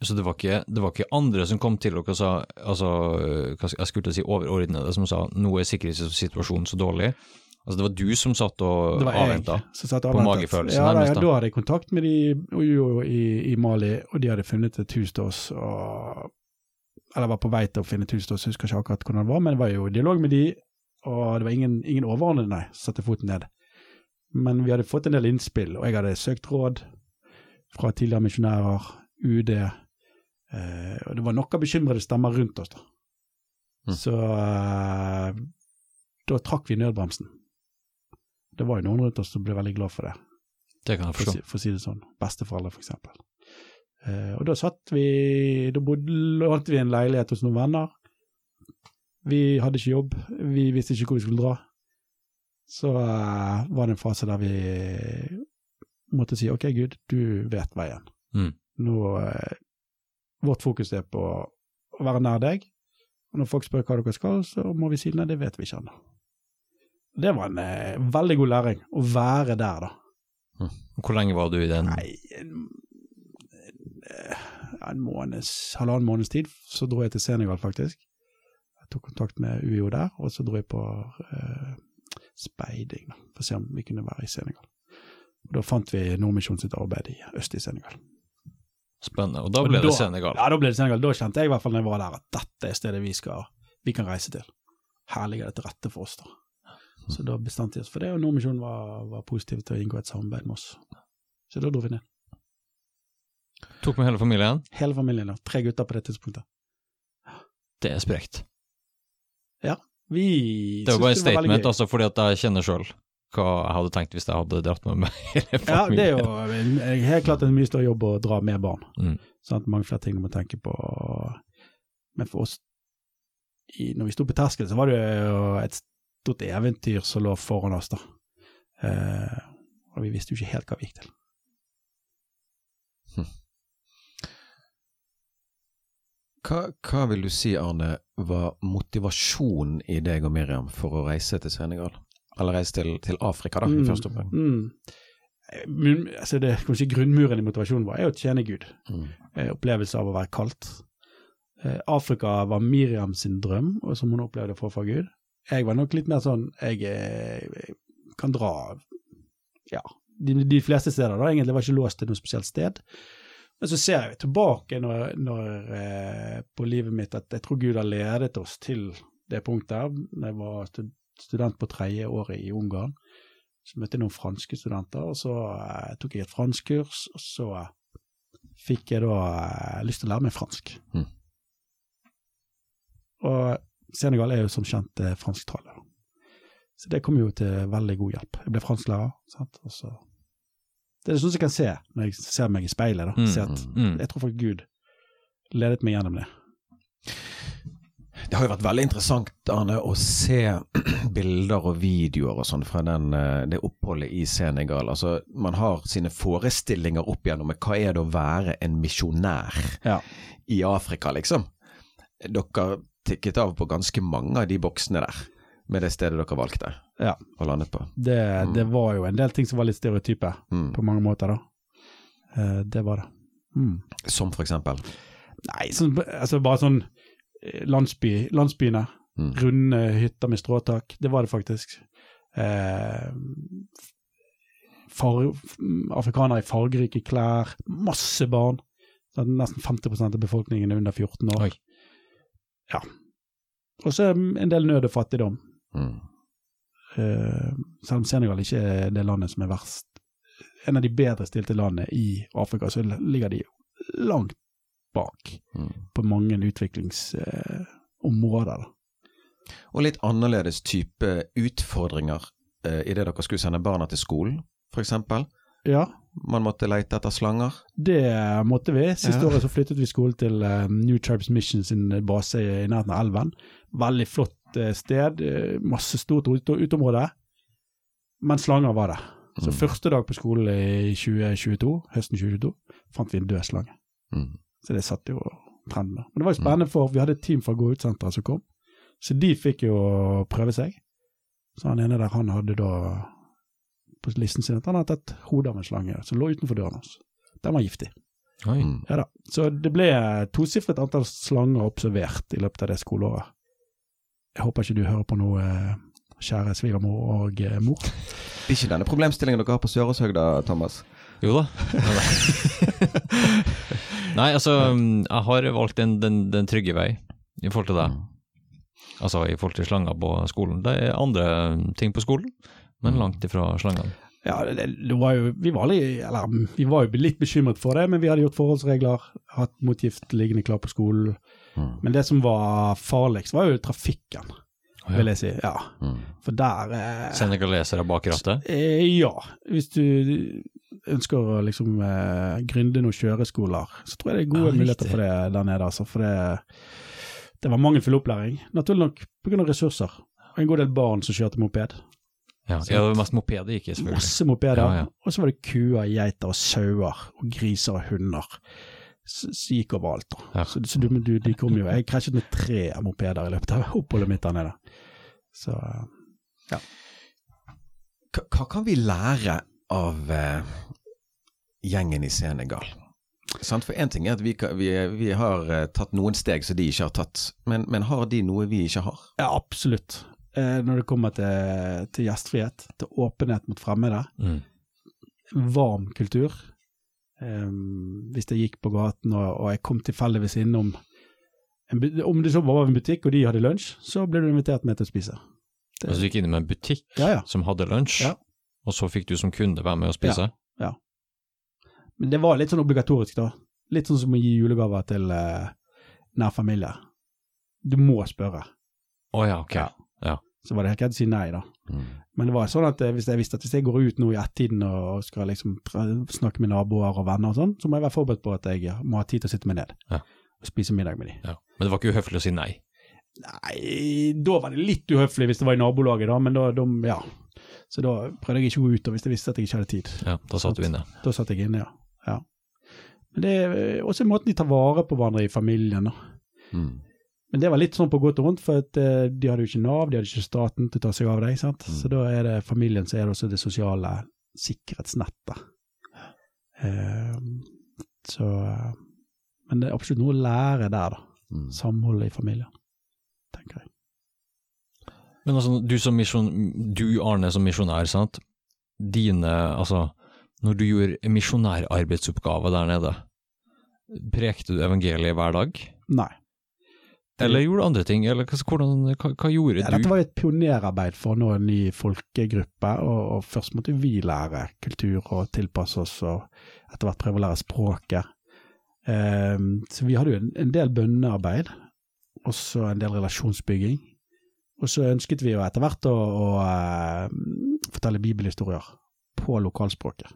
[SPEAKER 1] Så det var, ikke, det var ikke andre som kom til dere og sa altså, øh, jeg skulle til å si overordnede, som sa nå er sikkerhetssituasjonen så dårlig. Altså Det var du som satt og avventa? På magefølelsen
[SPEAKER 3] ja,
[SPEAKER 1] nærmest, da.
[SPEAKER 3] da hadde jeg kontakt med de i, i Mali, og de hadde funnet et hus til oss. Og, eller var på vei til å finne et hus til oss, husker ikke akkurat hvordan det var, men det var jo dialog med de, og det var ingen, ingen overordnede, nei, som satte foten ned. Men vi hadde fått en del innspill, og jeg hadde søkt råd fra tidligere misjonærer, UD, eh, og det var noen bekymrede stemmer rundt oss. da.
[SPEAKER 2] Mm.
[SPEAKER 3] Så eh, da trakk vi nødbremsen. Det var jo noen rundt oss som ble veldig glad for det,
[SPEAKER 1] Det kan jeg forstå.
[SPEAKER 3] For, for å si det sånn. Besteforeldre, for eksempel. Eh, og da satt vi Da bodde, lånte vi en leilighet hos noen venner. Vi hadde ikke jobb, vi visste ikke hvor vi skulle dra. Så eh, var det en fase der vi måtte si OK, Gud, du vet veien.
[SPEAKER 1] Mm.
[SPEAKER 3] Nå eh, Vårt fokus er på å være nær deg. Og når folk spør hva dere skal, så må vi si nei, det vet vi ikke ennå. Det var en eh, veldig god læring, å være der, da.
[SPEAKER 1] Hvor lenge var du i den?
[SPEAKER 3] Nei, en, en, en måneds, halvannen måneds tid, så dro jeg til Senegal, faktisk. Jeg tok kontakt med UiO der, og så dro jeg på eh, speiding, da, for å se om vi kunne være i Senegal. Og da fant vi Nordmisjon sitt arbeid i øst i Senegal.
[SPEAKER 1] Spennende. Og da
[SPEAKER 3] Og
[SPEAKER 1] ble det
[SPEAKER 3] da-
[SPEAKER 1] Senegal.
[SPEAKER 3] Ja, da ble det Senegal. Da kjente jeg i hvert fall når jeg var der, at dette er stedet vi, skal, vi kan reise til. Her ligger det til rette for oss, da. Så da bestemte vi oss for det, og Nordmisjonen var, var positiv til å inngå et samarbeid med oss. Så da dro vi ned.
[SPEAKER 1] Tok med hele familien.
[SPEAKER 3] Hele familien, da. Tre gutter på det tidspunktet.
[SPEAKER 1] Det er sprekt. Ja.
[SPEAKER 3] Vi
[SPEAKER 1] Det var veldig
[SPEAKER 3] gøy. det var en
[SPEAKER 1] statement, altså, fordi at jeg kjenner sjøl hva jeg hadde tenkt hvis jeg hadde dratt med meg hele
[SPEAKER 3] Ja, det er jo helt klart en mye større jobb å dra med barn.
[SPEAKER 1] Mm.
[SPEAKER 3] Sant? Mange flere ting du må tenke på. Men for oss, i, når vi sto på terskelen, så var det jo et stort eventyr som lå foran oss, da. Eh, og vi visste jo ikke helt hva vi gikk til.
[SPEAKER 2] Hva, hva vil du si, Arne, var motivasjonen i deg og Miriam for å reise til Senegal? Eller reise til, til Afrika, da, i første omgang?
[SPEAKER 3] Mm. Eh, Altså det, kanskje grunnmuren i motivasjonen vår er å tjene Gud.
[SPEAKER 2] Mm.
[SPEAKER 3] Eh, opplevelse av å være kaldt. Eh, Afrika var Miriam sin drøm, og som hun opplevde å få fra Gud. Jeg var nok litt mer sånn Jeg jeg kan dra ja, de, de fleste steder. da, Egentlig var jeg ikke låst til noe spesielt sted. Men så ser jeg tilbake når, når, eh, på livet mitt at jeg tror Gud har ledet oss til det punktet. Da jeg var student på tredje året i Ungarn, så møtte jeg noen franske studenter, og så eh, tok jeg et franskkurs, og så fikk jeg da eh, lyst til å lære meg fransk.
[SPEAKER 2] Mm.
[SPEAKER 3] Og Senegal er jo som kjent eh, fransktalende. Så det kom jo til veldig god hjelp. Jeg ble fransklærer. sant? Og så det er sånn som jeg kan se når jeg ser meg i speilet. da.
[SPEAKER 1] Mm,
[SPEAKER 3] at
[SPEAKER 1] mm.
[SPEAKER 3] Jeg tror faktisk Gud ledet meg gjennom det.
[SPEAKER 2] Det har jo vært veldig interessant, Arne, å se bilder og videoer og sånn fra den, eh, det oppholdet i Senegal. Altså, man har sine forestillinger opp igjennom med hva er det å være en misjonær
[SPEAKER 3] Ja.
[SPEAKER 2] i Afrika, liksom. Dere tikket av på ganske mange av de boksene der, med det stedet dere valgte
[SPEAKER 3] Ja.
[SPEAKER 2] og landet på.
[SPEAKER 3] Det, det var jo en del ting som var litt stereotype
[SPEAKER 2] Mm.
[SPEAKER 3] på mange måter, da. Eh, det var det. Mm.
[SPEAKER 2] Som for eksempel.
[SPEAKER 3] Nei, sånn, altså bare sånn landsby, landsbyene.
[SPEAKER 2] Mm.
[SPEAKER 3] Runde hytter med stråtak. Det var det faktisk. Eh, far, afrikanere i fargerike klær. Masse barn. Nesten 50% av befolkningen er under 14 år.
[SPEAKER 1] Oi.
[SPEAKER 3] Ja. Og så en del nød og fattigdom.
[SPEAKER 2] Mm.
[SPEAKER 3] Eh, selv om Senegal ikke er det landet som er verst. En av de bedre stilte landene i Afrika, så ligger de langt bak
[SPEAKER 2] Mm.
[SPEAKER 3] på mange utviklingsområder. Eh.
[SPEAKER 2] Og litt annerledes type utfordringer eh, idet dere skulle sende barna til skolen, f.eks.
[SPEAKER 3] Ja,
[SPEAKER 2] Man måtte leite etter slanger.
[SPEAKER 3] det måtte vi. Siste
[SPEAKER 2] Ja.
[SPEAKER 3] året så flyttet vi skolen til eh, New Tribes Mission sin base i nærheten av elven. Veldig flott eh, sted. masse stort ut uteområde. Men slanger var det. Så
[SPEAKER 2] Mm.
[SPEAKER 3] første dag på skolen i 2022, høsten 2022, fant vi en død slange.
[SPEAKER 2] Mm.
[SPEAKER 3] Så det satte jo trenden. Men det var jo spennende, for vi hadde et team fra Gå ut-senteret som kom. Så de fikk jo prøve seg. Så han ene der, han hadde da på listen sin at han hadde tatt hodet av en slange som lå utenfor døren hans. Den var giftig.
[SPEAKER 1] Oi.
[SPEAKER 2] Mm.
[SPEAKER 3] Ja da. Så det ble tosifret antall slanger observert i løpet av det skoleåret. Jeg håper ikke du hører på noe, eh, kjære svigermor og eh, mor.
[SPEAKER 2] Det er ikke denne problemstillingen dere har på Søråshøgda, Thomas?
[SPEAKER 1] Jo da. Nei, altså, jeg har valgt den, den, den trygge vei i forhold til deg. Altså i forhold til slanger på skolen. Det er andre ting på skolen, men langt ifra slangene.
[SPEAKER 3] Ja, det, det var jo, vi var, litt, eller, vi var jo litt bekymret for det, men vi hadde gjort forholdsregler, hatt motgift liggende klar på skolen.
[SPEAKER 2] Mm.
[SPEAKER 3] Men det som var farligst, var jo trafikken, vil jeg si. Ja,
[SPEAKER 2] Mm.
[SPEAKER 3] for der eh,
[SPEAKER 1] Senegalesere bak rattet.
[SPEAKER 3] eh, Ja, hvis du ønsker å liksom eh, gründe noen kjøreskoler, så tror jeg det er gode
[SPEAKER 1] Ja,
[SPEAKER 3] muligheter for det der nede. Altså, for det, det var mangelfull opplæring. Naturlig nok pga. ressurser. Og en god del barn som kjørte moped.
[SPEAKER 1] Ja, ja det var mest mopeder gikk i, selvfølgelig.
[SPEAKER 3] Masse mopeder.
[SPEAKER 1] Ja, ja.
[SPEAKER 3] Og så var det kuer, geiter og sauer og griser og hunder. Så, gikk overalt. da.
[SPEAKER 1] Ja.
[SPEAKER 3] Så, så du, du, de kom jo Jeg krasjet med tre mopeder i løpet av oppholdet mitt der nede. Så
[SPEAKER 2] Hva, hva kan vi lære av eh, gjengen i Senegal? Sant? For én ting er at vi, kan- vi, vi har eh, tatt noen steg som de ikke har tatt, men, men har de noe vi ikke har?
[SPEAKER 3] ja, absolutt. Eh, når det kommer til, til gjestfrihet, til åpenhet mot fremmede,
[SPEAKER 1] Mm.
[SPEAKER 3] varm kultur. Eh, hvis jeg gikk på gaten og, og jeg kom tilfeldigvis innom en, Om det så var en butikk og de hadde lunsj, så ble du invitert med til å spise. Det-
[SPEAKER 1] Altså, du gikk inn i en butikk
[SPEAKER 3] Ja, ja.
[SPEAKER 1] som hadde lunsj,
[SPEAKER 3] Ja.
[SPEAKER 1] Og så fikk du som kunde være med og spise? Ja.
[SPEAKER 3] Men det var litt sånn obligatorisk, da. Litt sånn som å gi julegaver til uh, nær familie. Du må spørre.
[SPEAKER 1] Å ja, ok.
[SPEAKER 3] Ja. Så var det helt greit å si nei, da. Men det var sånn at eh, hvis jeg visste at hvis jeg går ut nå i ett-tiden og skal liksom snakke med naboer og venner og sånn, så må jeg være forberedt på at jeg må ha tid til å sitte meg ned
[SPEAKER 1] Ja.
[SPEAKER 3] og spise middag med dem.
[SPEAKER 1] Ja. Men det var ikke uhøflig å si nei?
[SPEAKER 3] Nei, da var det litt uhøflig hvis det var i nabolaget, da, men da, da ja. Så da prøvde jeg ikke å gå ut og hvis jeg visste at jeg ikke hadde tid.
[SPEAKER 1] Ja, da satt du inne.
[SPEAKER 3] Da satt jeg inne, ja. ja. Men det er eh, også måten de tar vare på hverandre i familien. da.
[SPEAKER 2] Mm.
[SPEAKER 3] Men det var litt sånn på godt og vondt, for at, eh, de hadde jo ikke Nav, de hadde ikke staten til å ta seg av deg. sant?
[SPEAKER 2] Mm.
[SPEAKER 3] Så da er det familien så er det også det sosiale sikkerhetsnettet. Uh, så eh, Men det er absolutt noe å lære der, da.
[SPEAKER 2] Mm.
[SPEAKER 3] Samholdet i familien, tenker jeg.
[SPEAKER 1] Men altså, du som misjon, du Arne som misjonær, sant? Dine, altså, når du gjorde misjonærarbeidsoppgaver der nede, prekte du evangeliet hver dag?
[SPEAKER 3] Nei.
[SPEAKER 1] Eller gjorde du andre ting, eller hvordan, hva, hva gjorde
[SPEAKER 3] Ja,
[SPEAKER 1] du?
[SPEAKER 3] dette var et pionerarbeid for å nå en ny folkegruppe, og, og først måtte vi lære kultur og tilpasse oss, og etter hvert prøve å lære språket. Um, så vi hadde jo en, en del bønnearbeid, også en del relasjonsbygging. Og så ønsket vi jo etter hvert å, å eh, fortelle bibelhistorier på lokalspråket.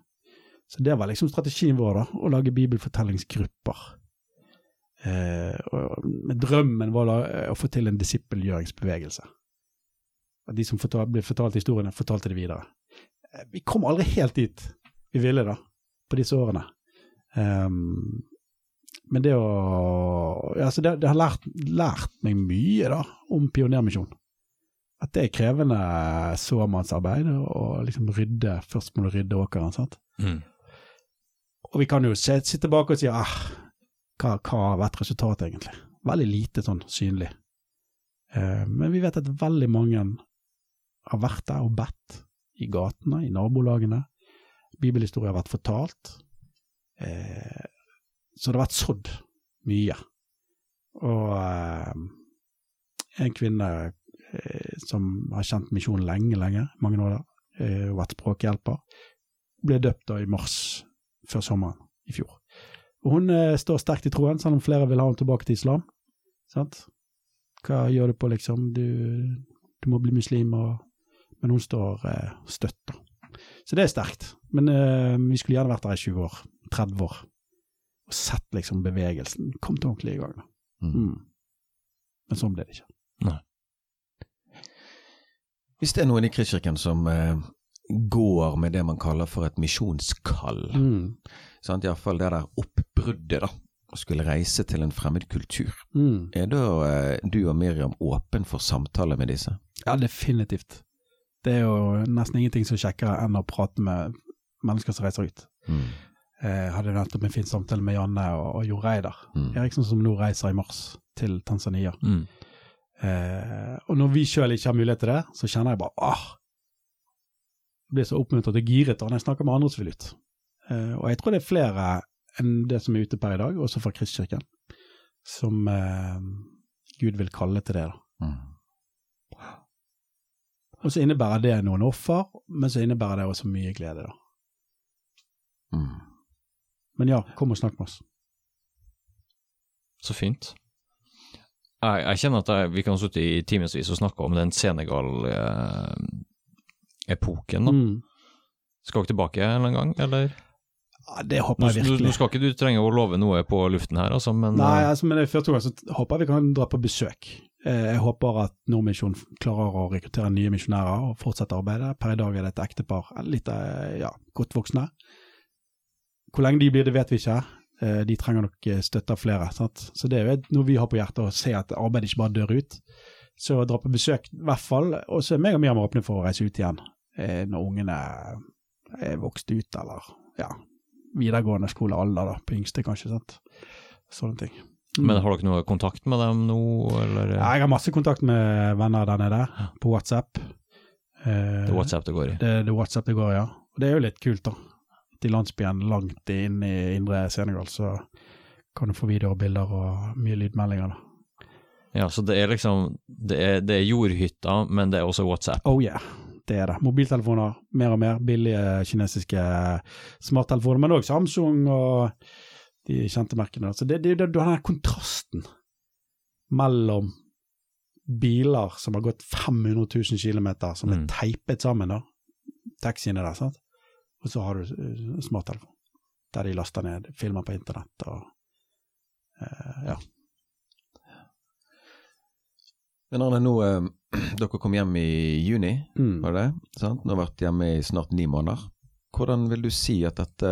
[SPEAKER 3] Så det var liksom strategien vår, da, å lage bibelfortellingsgrupper. Eh, og, men drømmen var da eh, å få til en disippelgjøringsbevegelse. At de som fortal, ble fortalt historiene, fortalte det videre. Eh, vi kom aldri helt dit vi ville da, på disse årene. Um, men det å ja, så det, det har lært, lært meg mye da, om pionermisjon. At det er krevende såmannsarbeid å liksom rydde Først må du rydde åkeren. sant?
[SPEAKER 1] Mm.
[SPEAKER 3] Og vi kan jo se, sitte bak og si ah, hva, hva har vært resultatet, egentlig? Veldig lite sånn synlig. Eh, men vi vet at veldig mange har vært der og bedt i gatene, i nabolagene. Bibelhistorie har vært fortalt. Eh, så det har vært sådd mye. Og eh, en kvinne som har kjent misjonen lenge, lenge, mange år, der, og vært språkhjelper, ble døpt da i mars før sommeren i fjor. Og hun eh, står sterkt i troen, selv om flere vil ha henne tilbake til islam. Sant? Hva gjør du på, liksom? Du, du må bli muslim, og, men hun står eh, støtt. da. Så det er sterkt. Men eh, vi skulle gjerne vært der i 20 år, 30 år, og sett liksom bevegelsen kommet ordentlig i gang. da.
[SPEAKER 2] Mm.
[SPEAKER 3] Mm. Men sånn ble det ikke.
[SPEAKER 2] Hvis det er noen i Kristkirken som eh, går med det man kaller for et misjonskall,
[SPEAKER 3] Mm.
[SPEAKER 2] sant? iallfall det der oppbruddet, da, å skulle reise til en fremmed kultur,
[SPEAKER 3] Mm.
[SPEAKER 2] er da eh, du og Miriam åpen for samtale med disse?
[SPEAKER 3] Ja, definitivt. Det er jo nesten ingenting som kjekkere enn å prate med mennesker som reiser ut.
[SPEAKER 2] Mm.
[SPEAKER 3] Jeg hadde nettopp en fin samtale med Janne og, og Jo Reidar
[SPEAKER 2] Mm.
[SPEAKER 3] Eriksson, som nå reiser i mars til Tanzania.
[SPEAKER 1] Mm.
[SPEAKER 3] Eh, og når vi sjøl ikke har mulighet til det, så kjenner jeg bare ah, Jeg blir så oppmuntret og giret når jeg snakker med andre som vil ut. Eh, og jeg tror det er flere enn det som er ute per i dag, også fra Kristkirken, som eh, Gud vil kalle til det. da.
[SPEAKER 2] Mm.
[SPEAKER 3] Og så innebærer det noen offer, men så innebærer det også mye glede. da.
[SPEAKER 2] Mm.
[SPEAKER 3] Men ja, kom og snakk med oss.
[SPEAKER 1] Så fint. Jeg, jeg kjenner at jeg, vi kan sitte i timevis og snakke om den Senegal-epoken. Eh,
[SPEAKER 3] Mm.
[SPEAKER 1] Skal dere tilbake en gang, eller?
[SPEAKER 3] Ja, det håper jeg virkelig.
[SPEAKER 1] nå skal ikke du trenge å love noe på luften her, altså, men
[SPEAKER 3] Nei,
[SPEAKER 1] eh,
[SPEAKER 3] altså, men før to ganger så håper jeg vi kan dra på besøk. Eh, Jeg håper at Nordmisjon klarer å rekruttere nye misjonærer og fortsette arbeidet. Per i dag er det et ektepar, litt eh, ja, godt voksne. Hvor lenge de blir, det vet vi ikke. Eh, De trenger nok eh, støtte av flere. Sant? Så det er jo noe vi har på hjertet, å se at arbeidet ikke bare dør ut. Så dra på besøk, i hvert fall. Og så er meg og Miriam åpne for å reise ut igjen eh, når ungene er vokst ut, eller ja, videregående skolealder, da, på yngste kanskje. sant? Sånne ting. Mm.
[SPEAKER 1] men har dere noe kontakt med dem nå, eller?
[SPEAKER 3] Ja, jeg har masse kontakt med venner der nede, på WhatsApp. Eh,
[SPEAKER 1] Det er WhatsApp det går i.
[SPEAKER 3] Det, det er WhatsApp det går, ja. Og det er jo litt kult, da. I landsbyen langt inn i indre Senegal så kan du få videoer og mye lydmeldinger. da.
[SPEAKER 1] Ja, så det er liksom Det er, det er jordhytta, men det er også WhatsApp.
[SPEAKER 3] Oh yeah, det er det. Mobiltelefoner, mer og mer. Billige kinesiske smarttelefoner, men òg Samsung og de kjente merkene. Så det, det, det, du har den kontrasten mellom biler som har gått 500 000 km, som er
[SPEAKER 1] Mm.
[SPEAKER 3] teipet sammen, da. Taxiene der, sant. Og så har du eh, smarttelefon, der de laster ned filmer på internett og eh, ja.
[SPEAKER 2] Men Arne, nå, eh, dere kom hjem i juni,
[SPEAKER 3] Mm.
[SPEAKER 2] var det det? Sant? Nå har vært hjemme i snart ni måneder. Hvordan vil du si at dette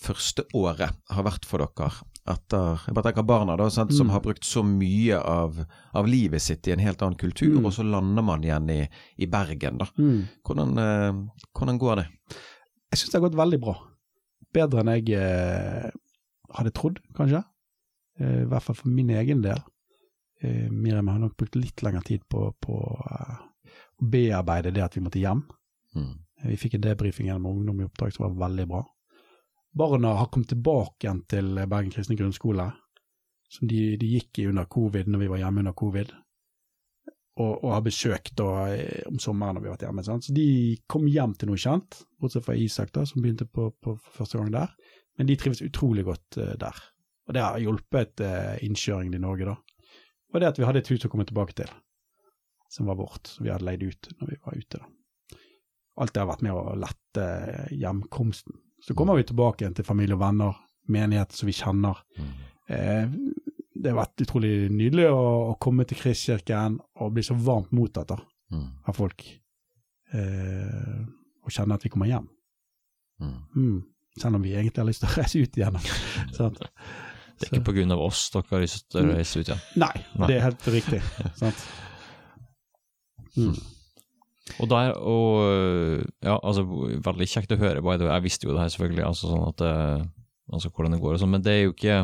[SPEAKER 2] første året har vært for dere? Etter, jeg bare tenker barna da, sant? som
[SPEAKER 3] Mm.
[SPEAKER 2] har brukt så mye av, av livet sitt i en helt annen kultur,
[SPEAKER 3] Mm.
[SPEAKER 2] og så lander man igjen i, i Bergen. da.
[SPEAKER 3] Mm.
[SPEAKER 2] Hvordan, eh, hvordan går det?
[SPEAKER 3] Jeg syns det har gått veldig bra. Bedre enn jeg eh, hadde trodd, kanskje. Eh, I hvert fall for min egen del. Eh, Miriam har nok brukt litt lengre tid på, på eh, å bearbeide det at vi måtte hjem.
[SPEAKER 2] Mm.
[SPEAKER 3] Eh, Vi fikk en debrifing gjennom Ungdom i oppdrag som var veldig bra. Barna har kommet tilbake igjen til Bergen kristne grunnskole, som de, de gikk i under covid, når vi var hjemme under covid. Og, og har besøkt da, eh, om sommeren når vi har vært hjemme. Sant? Så de kom hjem til noe kjent, bortsett fra Isak, da, som begynte på, på første gang der. Men de trives utrolig godt uh, der. Og det har hjulpet uh, innkjøringen i Norge, da. Og det at vi hadde et hus å komme tilbake til, som var vårt, som vi hadde leid ut når vi var ute. da. Alt det har vært med å lette hjemkomsten. Så kommer vi tilbake igjen til familie og venner, menighet som vi kjenner.
[SPEAKER 2] Mm.
[SPEAKER 3] Eh, det har vært utrolig nydelig å, å komme til Kristkirken og bli så varmt mottatt
[SPEAKER 2] Mm.
[SPEAKER 3] av folk. Eh, og kjenne at vi kommer hjem.
[SPEAKER 2] Mm.
[SPEAKER 3] Mm. Selv om vi egentlig har lyst til å reise ut igjen. sant?
[SPEAKER 1] Det er ikke på grunn av oss dere har lyst til å reise ut igjen.
[SPEAKER 3] Nei,
[SPEAKER 1] Nei.
[SPEAKER 3] det er helt riktig. sant? Mm.
[SPEAKER 1] Og der, og ja, altså veldig kjekt å høre, by the way. Jeg visste jo det her selvfølgelig, altså sånn at altså hvordan det går og sånn, men det er jo ikke,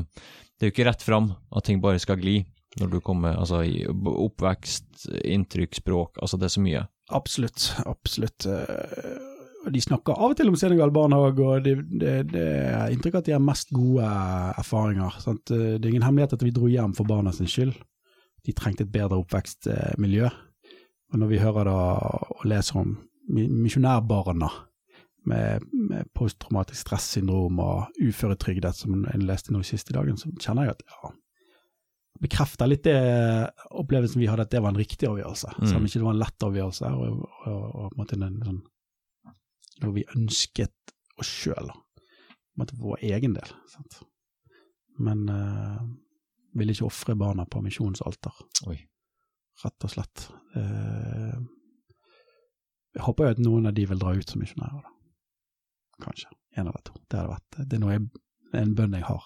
[SPEAKER 1] det er jo ikke rett fram at ting bare skal gli når du kommer, altså i oppvekst, inntrykk, språk, altså det er så mye.
[SPEAKER 3] Absolutt, absolutt. Eh, De snakker av og til om Senegal barnehage, og det, det, det er inntrykk at de har mest gode erfaringer. Sant? Eh, Det er ingen hemmelighet at vi dro hjem for barna sin skyld. De trengte et bedre oppvekstmiljø. Og når vi hører da og leser om mi- misjonærbarna med, med posttraumatisk stressyndrom og uføretrygd, som jeg leste nå siste dagen, så kjenner jeg at ja, bekrefter litt det opplevelsen vi hadde, at det var en riktig avgjørelse.
[SPEAKER 1] Mm.
[SPEAKER 3] Selv om ikke det var en lett avgjørelse, og, og, og, og en måte en sånn, noe vi ønsket oss sjøl, for vår egen del. Sant? Men uh, vil ikke ofre barna på misjonsalter, rett og slett. Uh, jeg håper jo at noen av de vil dra ut som misjonærer, da. Kanskje. En eller to. Det hadde vært Det er noe jeg, det en bønn jeg har.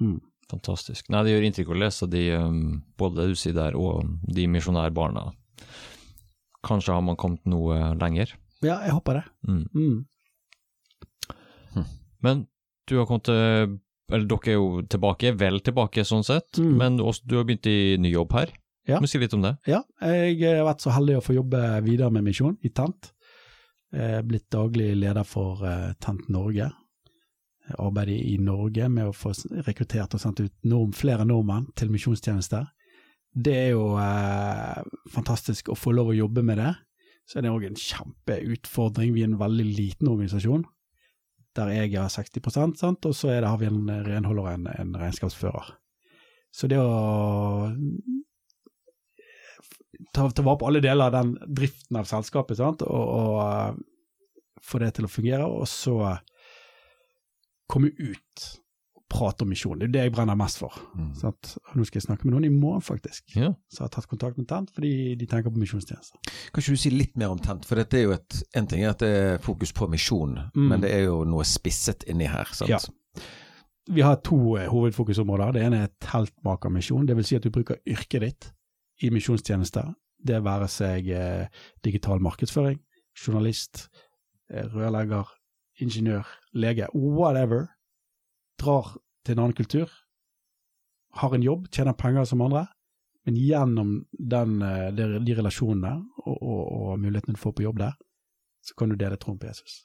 [SPEAKER 3] Mm.
[SPEAKER 1] Fantastisk. Nei, det gjør inntrykk å lese de, um, både det du sier der, og de misjonærbarna. Kanskje har man kommet noe lenger.
[SPEAKER 3] Ja, jeg håper det.
[SPEAKER 1] Mm.
[SPEAKER 3] Mm.
[SPEAKER 1] Men du har kommet til Eller dere er jo tilbake, vel tilbake sånn sett,
[SPEAKER 3] Mm.
[SPEAKER 1] men også, du har begynt i ny jobb her.
[SPEAKER 3] Ja.
[SPEAKER 1] Må si litt om det?
[SPEAKER 3] Ja, jeg har vært så heldig å få jobbe videre med misjon i Tent. Er blitt daglig leder for eh, Tent Norge. Jeg arbeider i Norge med å få rekruttert og sendt ut nordm, flere nordmenn til misjonstjeneste. Det er jo eh, fantastisk å få lov å jobbe med det. Så er det òg en kjempeutfordring. Vi er en veldig liten organisasjon, der jeg har 60% sant? og så det, har vi en renholder og en, en regnskapsfører. Så det å ta, ta vare på alle deler av den driften av selskapet, sant? og, og eh, få det til å fungere, og så komme ut og prate om misjon. Det er det jeg brenner mest for.
[SPEAKER 2] Mm.
[SPEAKER 3] Sant? Nå skal jeg snakke med noen i morgen, faktisk,
[SPEAKER 1] Ja.
[SPEAKER 3] som har tatt kontakt med Tent fordi de tenker på misjonstjenester.
[SPEAKER 2] Kan ikke du si litt mer om Tent? For dette er jo et, en ting er at det er fokus på misjon,
[SPEAKER 3] Mm.
[SPEAKER 2] men det er jo noe spisset inni her. sant?
[SPEAKER 3] Ja. Vi har to eh, hovedfokusområder. Det ene er teltmakermisjon, dvs. Si at du bruker yrket ditt i misjonstjeneste. Det være seg eh, digital markedsføring, journalist, eh, rørlegger, ingeniør, lege, whatever. Drar til en annen kultur, har en jobb, tjener penger som andre, men gjennom den, eh, de, de relasjonene og, og, og mulighetene du får på jobb der, så kan du dele troen på Jesus.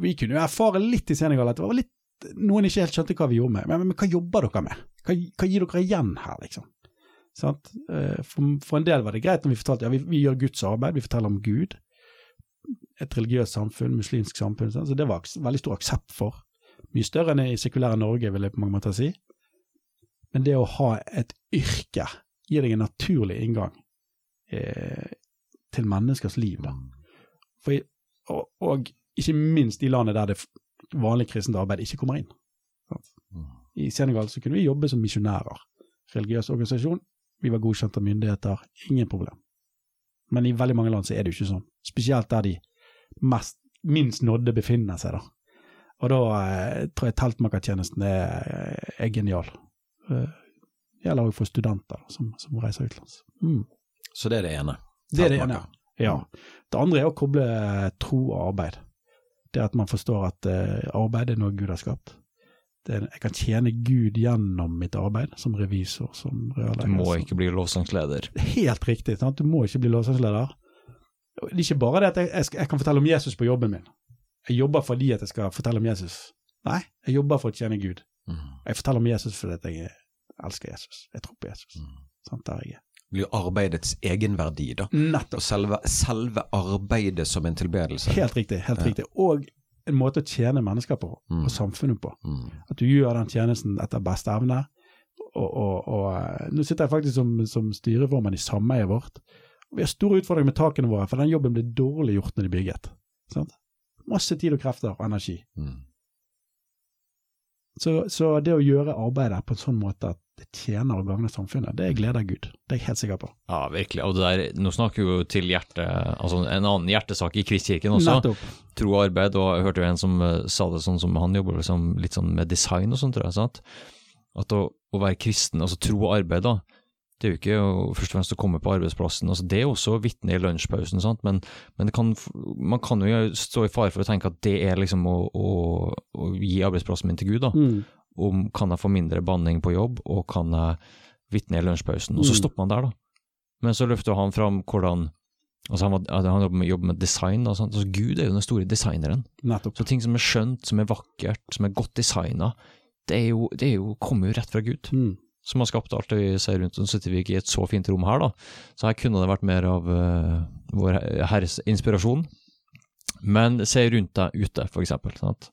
[SPEAKER 3] Vi kunne jo erfare litt i Senegal at det var litt noen ikke helt skjønte hva vi gjorde med. Men, men, men hva jobber dere med? Hva, hva gir dere igjen her, liksom? Eh, For, for en del var det greit når vi fortalte ja, vi, vi gjør Guds arbeid, vi forteller om Gud. Et religiøst samfunn, muslimsk samfunn. Sant? Så det var veldig stor aksept for. Mye større enn i sekulære Norge, vil jeg på mange måter si. Men det å ha et yrke gir deg en naturlig inngang eh, til menneskers liv. Da. For, og, og ikke minst i landet der det vanlig kristent arbeid ikke kommer inn. Sant? I Senegal så kunne vi jobbe som misjonærer. Religiøs organisasjon, vi var godkjent av myndigheter, ingen problem. Men i veldig mange land så er det jo ikke sånn. Spesielt der de mest, minst nådde befinner seg. da. Og da eh, tror jeg teltmakertjenesten er, er genial. Eh, gjelder òg for studenter som, som reiser utenlands. Mm.
[SPEAKER 2] Så det er det ene.
[SPEAKER 3] Det er det ene. Ja. Det andre er å koble tro og arbeid. Det at man forstår at eh, arbeid er noe Gud har skapt. Er, jeg kan tjene Gud gjennom mitt arbeid som revisor, som
[SPEAKER 1] Du må ikke bli lovsangsleder.
[SPEAKER 3] Helt riktig. Sant? Du må ikke bli lovsangsleder. Det er ikke bare det at jeg, jeg, jeg kan fortelle om Jesus på jobben min. Jeg jobber fordi at jeg skal fortelle om Jesus. Nei, jeg jobber for å tjene Gud.
[SPEAKER 2] Mm.
[SPEAKER 3] Jeg forteller om Jesus fordi jeg elsker Jesus. Jeg tror på Jesus.
[SPEAKER 2] Mm.
[SPEAKER 3] Sant, der jeg er.
[SPEAKER 2] Blir arbeidets egenverdi, da.
[SPEAKER 3] Nettopp.
[SPEAKER 2] Og selve, selve arbeidet som en tilbedelse.
[SPEAKER 3] Helt riktig. helt
[SPEAKER 2] Ja.
[SPEAKER 3] riktig. Og en måte å tjene mennesker på,
[SPEAKER 2] Mm.
[SPEAKER 3] og samfunnet på.
[SPEAKER 2] Mm.
[SPEAKER 3] At du gjør den tjenesten etter beste evne. Og, og, og eh, nå sitter jeg faktisk som, som styreformann i sameiet vårt. Vi har store utfordringer med takene våre, for den jobben ble dårlig gjort når de bygget. Sant? Masse tid og krefter og energi.
[SPEAKER 2] Mm.
[SPEAKER 3] Så, så det å gjøre arbeidet på en sånn måte at det tjener og gagner samfunnet, det gleder Gud. Det er jeg helt sikker på.
[SPEAKER 1] Ja, virkelig. Og det der, nå snakker vi jo til hjertet, altså en annen hjertesak i Kristkirken også.
[SPEAKER 3] Nettopp.
[SPEAKER 1] Tro og arbeid, og jeg hørte jo en som eh, sa det sånn som han jobber liksom, litt sånn med design og sånt, tror jeg. sant? At å, å være kristen, altså tro og arbeid, da, det er jo ikke å, først og fremst å komme på arbeidsplassen. altså Det er jo også vitne i lunsjpausen, sant? men, men det kan, man kan jo stå i fare for å tenke at det er liksom å, å gi arbeidsplassen min til Gud. da.
[SPEAKER 3] Mm.
[SPEAKER 1] Om kan jeg få mindre banning på jobb, og kan jeg vitne i lunsjpausen? Og så
[SPEAKER 3] Mm.
[SPEAKER 1] stopper man der, da. Men så løfter han fram hvordan altså Han, var, han jobber med, jobber med design. Altså, Gud er jo den store designeren.
[SPEAKER 3] Nettopp.
[SPEAKER 1] Så ting som er skjønt, som er vakkert, som er godt designa, det, er jo, det er jo, kommer jo rett fra Gud,
[SPEAKER 3] Mm.
[SPEAKER 1] som har skapt alt det vi ser rundt oss. Nå sitter vi ikke i et så fint rom her, da, så her kunne det vært mer av uh, vår Herres inspirasjon. Men se rundt deg ute, for eksempel. Sant?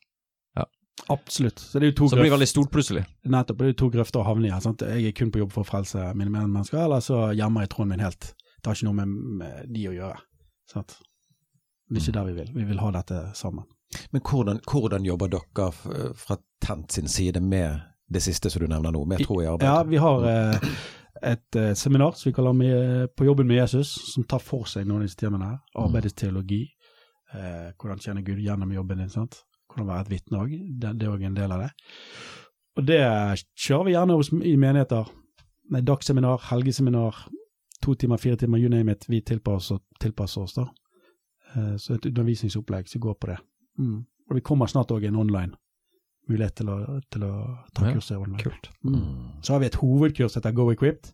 [SPEAKER 3] Absolutt. Så det er jo to
[SPEAKER 1] Så det blir veldig stort plutselig.
[SPEAKER 3] Nettopp. Det er jo to grøfter å havne i. Sant? Jeg er kun på jobb for å frelse mine medmennesker, eller så gjemmer jeg tråden min helt. Det har ikke noe med, med de å gjøre. Sant? Det er ikke der vi vil. Vi vil ha dette sammen.
[SPEAKER 2] Men hvordan, hvordan jobber dere fra Tent sin side med det siste som du nevner nå, med tro i arbeid?
[SPEAKER 3] Ja, vi har eh, et eh, seminar som vi kaller med, På jobben med Jesus, som tar for seg noen av disse temaene her. Arbeidets teologi. Eh, hvordan tjene Gud gjennom jobben din. sant? Hvordan være et vitne òg. Det, det er òg en del av det. Og det kjører vi gjerne hos, i menigheter. Nei, dagsseminar, helgeseminar, to timer, fire timer, you name it. Vi tilpasser, tilpasser oss, da. Eh, så et undervisningsopplegg som går på det. Mm. Og vi kommer snart òg en online mulighet til å, til å ta
[SPEAKER 1] Ja,
[SPEAKER 3] kurset online.
[SPEAKER 1] Kult.
[SPEAKER 3] Mm.
[SPEAKER 2] Mm.
[SPEAKER 3] Så har vi et hovedkurs som heter Go Equipped,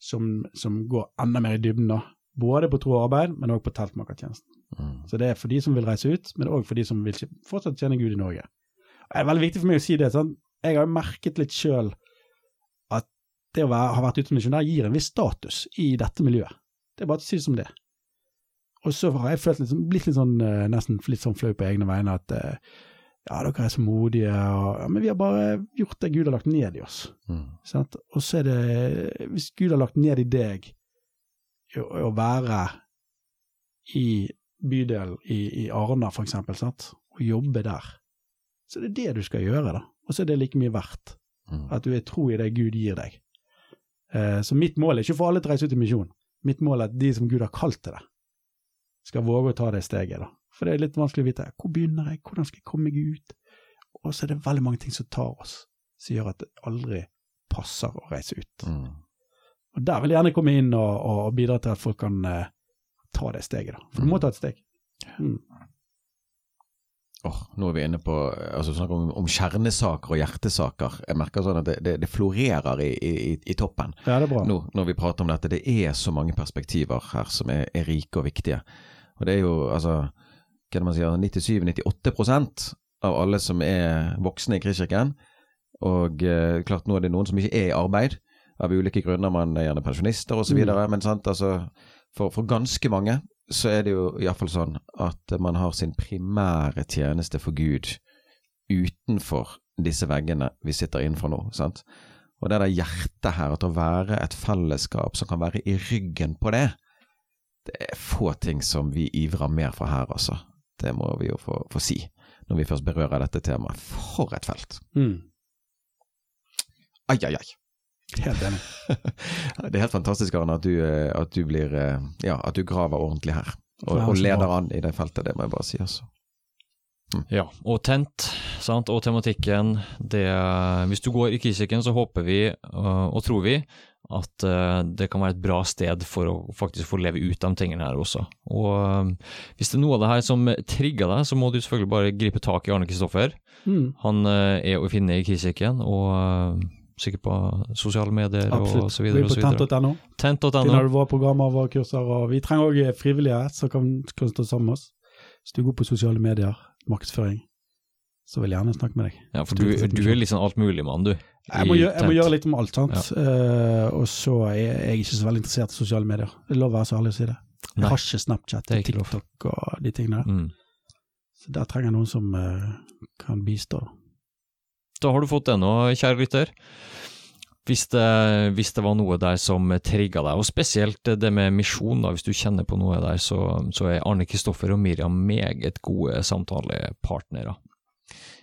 [SPEAKER 3] som, som går enda mer i dybden. da. Både på tro og arbeid, men òg på teltmakertjenesten.
[SPEAKER 2] Mm.
[SPEAKER 3] Så det er for de som vil reise ut, men òg for de som vil fortsatt tjene Gud i Norge. Og Det er veldig viktig for meg å si det. sånn. Jeg har jo merket litt sjøl at det å være, ha vært utenmisjonær gir en viss status i dette miljøet. Det er bare å si det som det. Og så har jeg følt litt, sånn- blitt litt sånn, eh, nesten litt sånn flau på egne vegne at eh, ja, dere er så modige, og, ja, men vi har bare gjort det Gud har lagt ned i oss.
[SPEAKER 2] Mm.
[SPEAKER 3] Sant? Og så er det, hvis Gud har lagt ned i deg å være i bydelen i, i Arna, for eksempel, sant? og jobbe der, så det er det du skal gjøre, da. Og så er det like mye verdt
[SPEAKER 2] Mm.
[SPEAKER 3] at du er tro i det Gud gir deg. Eh, så mitt mål er ikke å få alle til å reise ut i misjon. Mitt mål er at de som Gud har kalt til det, skal våge å ta det steget, da. For det er litt vanskelig å vite hvor begynner jeg, hvordan skal jeg komme meg ut? Og så er det veldig mange ting som tar oss, som gjør at det aldri passer å reise ut.
[SPEAKER 2] Mm.
[SPEAKER 3] Og Der vil jeg gjerne komme inn og, og bidra til at folk kan eh, ta det steget. da. For du må ta et steg. Mm.
[SPEAKER 2] Åh, nå er vi inne på altså snakk om, om kjernesaker og hjertesaker. Jeg merker sånn at det, det, det florerer i, i, i toppen
[SPEAKER 3] Ja, det er bra.
[SPEAKER 2] nå når vi prater om dette. Det er så mange perspektiver her som er, er rike og viktige. Og det er jo altså hva er det man sier, 97-98% av alle som er voksne i Kristkirken. Og eh, klart nå er det noen som ikke er i arbeid, av ulike grunner. Man er gjerne pensjonister osv.
[SPEAKER 3] Mm.
[SPEAKER 2] Men sant, altså, for, for ganske mange så er det jo iallfall sånn at man har sin primære tjeneste for Gud utenfor disse veggene vi sitter innenfor nå. sant? Og det der hjertet her, at å være et fellesskap som kan være i ryggen på det, det er få ting som vi ivrer mer for her, altså. Det må vi jo få, få si, når vi først berører dette temaet. For et felt!
[SPEAKER 3] Mm.
[SPEAKER 2] Ai, ai, ai.
[SPEAKER 3] Helt enig.
[SPEAKER 2] Det er helt fantastisk, Arne, at du, eh, at du blir eh, Ja, at du graver ordentlig her. Og, og leder an i det feltet, det må jeg bare si, altså.
[SPEAKER 1] Ja, og tent, sant, og tematikken. Det, hvis du går i Kristikken, så håper vi, og tror vi, at øh, det kan være et bra sted for å faktisk få leve ut de tingene her også. Og hvis det er noe av det her som trigger deg, så må du selvfølgelig bare gripe tak i Arne Kristoffer.
[SPEAKER 3] Mm.
[SPEAKER 1] Han er å finne i Kristikken, og sikkert på sosiale medier og
[SPEAKER 3] Absolutt.
[SPEAKER 1] så
[SPEAKER 3] Gå
[SPEAKER 1] videre
[SPEAKER 3] Vi
[SPEAKER 1] og
[SPEAKER 3] på
[SPEAKER 1] tent.no. Tent.
[SPEAKER 3] Tent.no. Finner du våre programmer og våre kurser. Og vi trenger òg frivillige som kan, kan stå sammen med oss. Hvis du går på sosiale medier, markedsføring, så vil jeg gjerne snakke med deg.
[SPEAKER 1] Ja, for du, du er liksom sånn altmuligmann, du.
[SPEAKER 3] Jeg må, gjøre, jeg må gjøre litt om alt, sant. Eh, og så er jeg ikke så veldig interessert i sosiale medier. Det er lov å være så ærlig å si det. Jeg
[SPEAKER 1] Nei.
[SPEAKER 3] har ikke Snapchat
[SPEAKER 1] er
[SPEAKER 3] og
[SPEAKER 1] lov.
[SPEAKER 3] TikTok og de tingene der.
[SPEAKER 1] Mm.
[SPEAKER 3] Så der trenger jeg noen som uh, kan bistå.
[SPEAKER 1] Da har du fått det nå, kjære lytter. Hvis det, hvis det var noe der som trigga deg, og spesielt det med misjon, da, hvis du kjenner på noe der, så, så er Arne Kristoffer og Miriam meget gode samtalepartnere.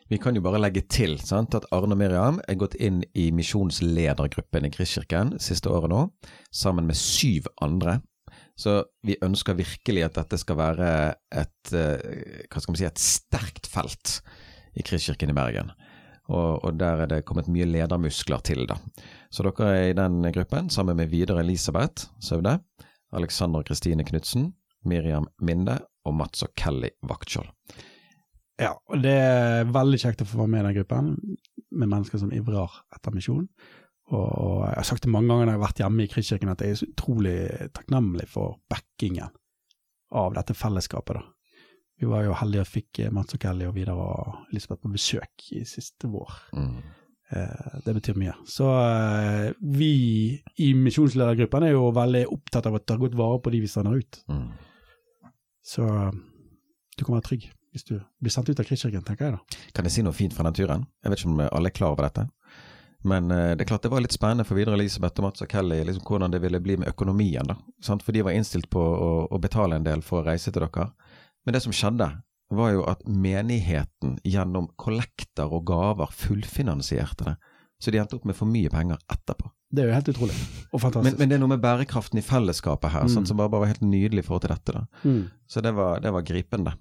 [SPEAKER 2] Vi kan jo bare legge til sant, at Arne og Miriam er gått inn i misjonsledergruppen i Kristkirken siste året nå, sammen med syv andre. Så vi ønsker virkelig at dette skal være et, eh, hva skal man si, et sterkt felt i Kristkirken i Bergen. Og, og der er det kommet mye ledermuskler til, da. Så dere er i den gruppen sammen med Vidar Elisabeth Søvde, Alexander Kristine Knutsen, Miriam Minde og Mats og Kelly Vaktskjold.
[SPEAKER 3] Ja, og det er veldig kjekt å få være med i den gruppen, med mennesker som ivrer etter misjon. Og, og jeg har sagt det mange ganger når jeg har vært hjemme i Kristkirken, at jeg er så utrolig takknemlig for backingen av dette fellesskapet. da. Vi var jo heldige og fikk eh, Mats og Kelly og Vidar og Elisabeth på besøk i siste vår.
[SPEAKER 2] Mm.
[SPEAKER 3] Eh, det betyr mye. Så eh, vi i misjonsledergruppen er jo veldig opptatt av å ta godt vare på de vi sender ut.
[SPEAKER 2] Mm.
[SPEAKER 3] Så eh, du kan være trygg hvis du blir sendt ut av Kristkirken, tenker jeg da.
[SPEAKER 2] Kan jeg si noe fint fra den turen? Jeg vet ikke om alle er klar over dette. Men eh, det er klart det var litt spennende for videre Elisabeth og Mats og Kelly liksom hvordan det ville bli med økonomien. da. Sant? For de var innstilt på å, å betale en del for å reise til dere. Men det som skjedde, var jo at menigheten gjennom kollekter og gaver fullfinansierte det. Så de endte opp med for mye penger etterpå.
[SPEAKER 3] Det er jo helt utrolig. Og fantastisk.
[SPEAKER 2] men det er noe med bærekraften i fellesskapet her
[SPEAKER 3] Mm.
[SPEAKER 2] sånn, som bare, bare var helt nydelig i forhold til dette. da.
[SPEAKER 3] mm.
[SPEAKER 2] Så det var, det var gripende,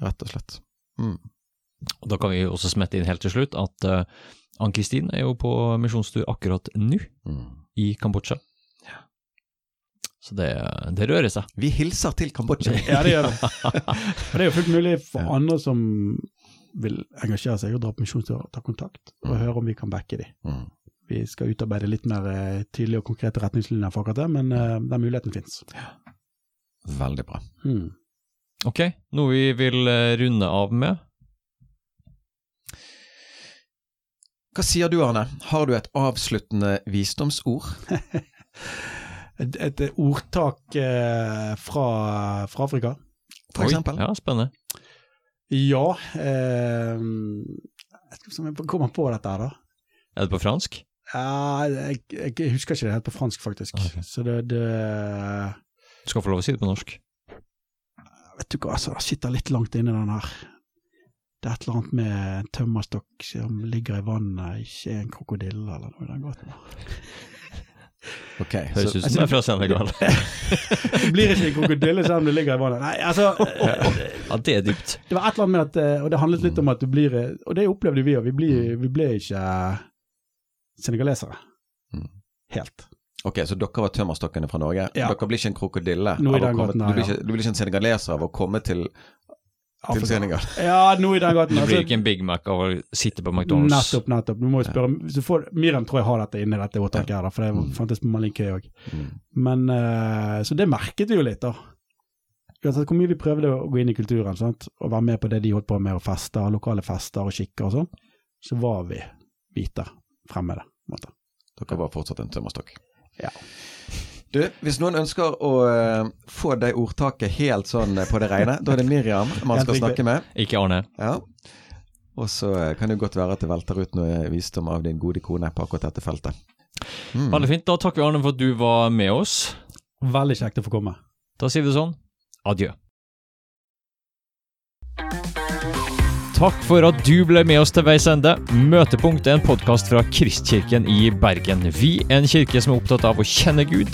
[SPEAKER 2] rett og slett. Mm.
[SPEAKER 1] Og Da kan vi også smette inn helt til slutt at uh, Ann-Kristin er jo på misjonstur akkurat nå
[SPEAKER 2] Mm.
[SPEAKER 1] i Kambodsja. Så det, det rører seg.
[SPEAKER 2] Vi hilser til Kambodsja.
[SPEAKER 3] Ja, det gjør det. Og det er jo fullt mulig for andre som vil engasjere seg og dra på misjonstur, å ta kontakt og
[SPEAKER 2] Mm.
[SPEAKER 3] høre om vi kan backe dem.
[SPEAKER 2] Mm.
[SPEAKER 3] Vi skal utarbeide litt mer eh, tydelige og konkrete retningslinjer for akkurat det, men eh, den muligheten finnes.
[SPEAKER 2] Veldig bra.
[SPEAKER 3] Mm.
[SPEAKER 1] Ok, noe vi vil eh, runde av med?
[SPEAKER 2] Hva sier du, Arne? Har du et avsluttende visdomsord?
[SPEAKER 3] Et, et ordtak eh, fra, fra Afrika.
[SPEAKER 2] For
[SPEAKER 1] Oi,
[SPEAKER 2] eksempel?
[SPEAKER 1] Ja, spennende.
[SPEAKER 3] Ja eh, Jeg skal se om jeg kommer på dette her, da.
[SPEAKER 1] Er det på fransk?
[SPEAKER 3] Ja, jeg, jeg husker ikke det helt på fransk, faktisk.
[SPEAKER 1] Okay.
[SPEAKER 3] Så det, det
[SPEAKER 1] Du skal få lov å si det på norsk.
[SPEAKER 3] Vet du hva, altså, det sitter litt langt inne, den her. Det er et eller annet med en tømmerstokk som ligger i vannet, ikke en krokodille eller noe i den gaten.
[SPEAKER 2] Ok,
[SPEAKER 1] Høres ut som det er fra Senegal.
[SPEAKER 3] Det blir ikke en krokodille selv om det ligger i vannet. Nei, altså,
[SPEAKER 1] Ja, det er dypt.
[SPEAKER 3] det var et eller annet med at eh, Og det handlet litt om at du blir eh, Og det opplevde vi òg. Vi, blir- vi ble ikke senegalesere.
[SPEAKER 2] Mm.
[SPEAKER 3] Helt.
[SPEAKER 2] ok, så dere var tømmerstokkene fra Norge.
[SPEAKER 3] Ja.
[SPEAKER 2] Dere blir ikke en krokodille. Blir ikke, du blir ikke en senegaleser av å komme til, til
[SPEAKER 3] Ja, noe i den gaten.
[SPEAKER 1] Du
[SPEAKER 3] altså.
[SPEAKER 1] blir ikke en Big Mac av å sitte på McDonald's.
[SPEAKER 3] Nettopp, nettopp. Du må jo spørre så får, Miriam tror jeg har dette inni dette åtaket her, da, for det
[SPEAKER 2] Mm.
[SPEAKER 3] fantes på Malinkøy òg.
[SPEAKER 2] Mm.
[SPEAKER 3] Men eh, Så det merket vi jo litt, da. Uansett hvor mye vi prøvde å gå inn i kulturen sant? og være med på det de holdt på med, og fester, lokale fester og skikker og sånn, så var vi hvite fremmede. måte.
[SPEAKER 2] Dere var fortsatt en tømmerstokk.
[SPEAKER 3] Ja.
[SPEAKER 2] Du, hvis noen ønsker å eh, få det ordtaket helt sånn eh, på det rene, da er det Miriam man skal snakke med.
[SPEAKER 1] Ikke Arne.
[SPEAKER 2] Ja. Og så eh, kan det godt være at det velter ut noe visdom av din gode kone på akkurat dette feltet. Mm.
[SPEAKER 1] Veldig fint. Da takker vi Arne for at du var med oss.
[SPEAKER 3] Veldig kjekt å få komme.
[SPEAKER 1] Da sier vi det sånn. Adjø. Takk for at du ble med oss til veis ende. Møtepunkt er en podkast fra Kristkirken i Bergen. Vi er en kirke som er opptatt av å kjenne Gud,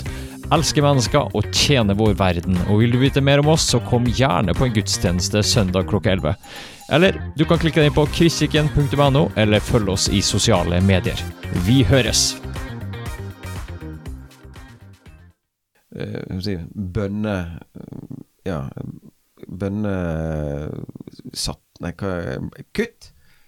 [SPEAKER 1] elske mennesker og tjene vår verden. Og vil du vite mer om oss, så kom gjerne på en gudstjeneste søndag klokka 11. Eller du kan klikke deg inn på kristkirken.no, eller følge oss i sosiale medier. Vi høres!
[SPEAKER 2] eh, bønne... Ja, bønne... Satt Nei, hva Kutt!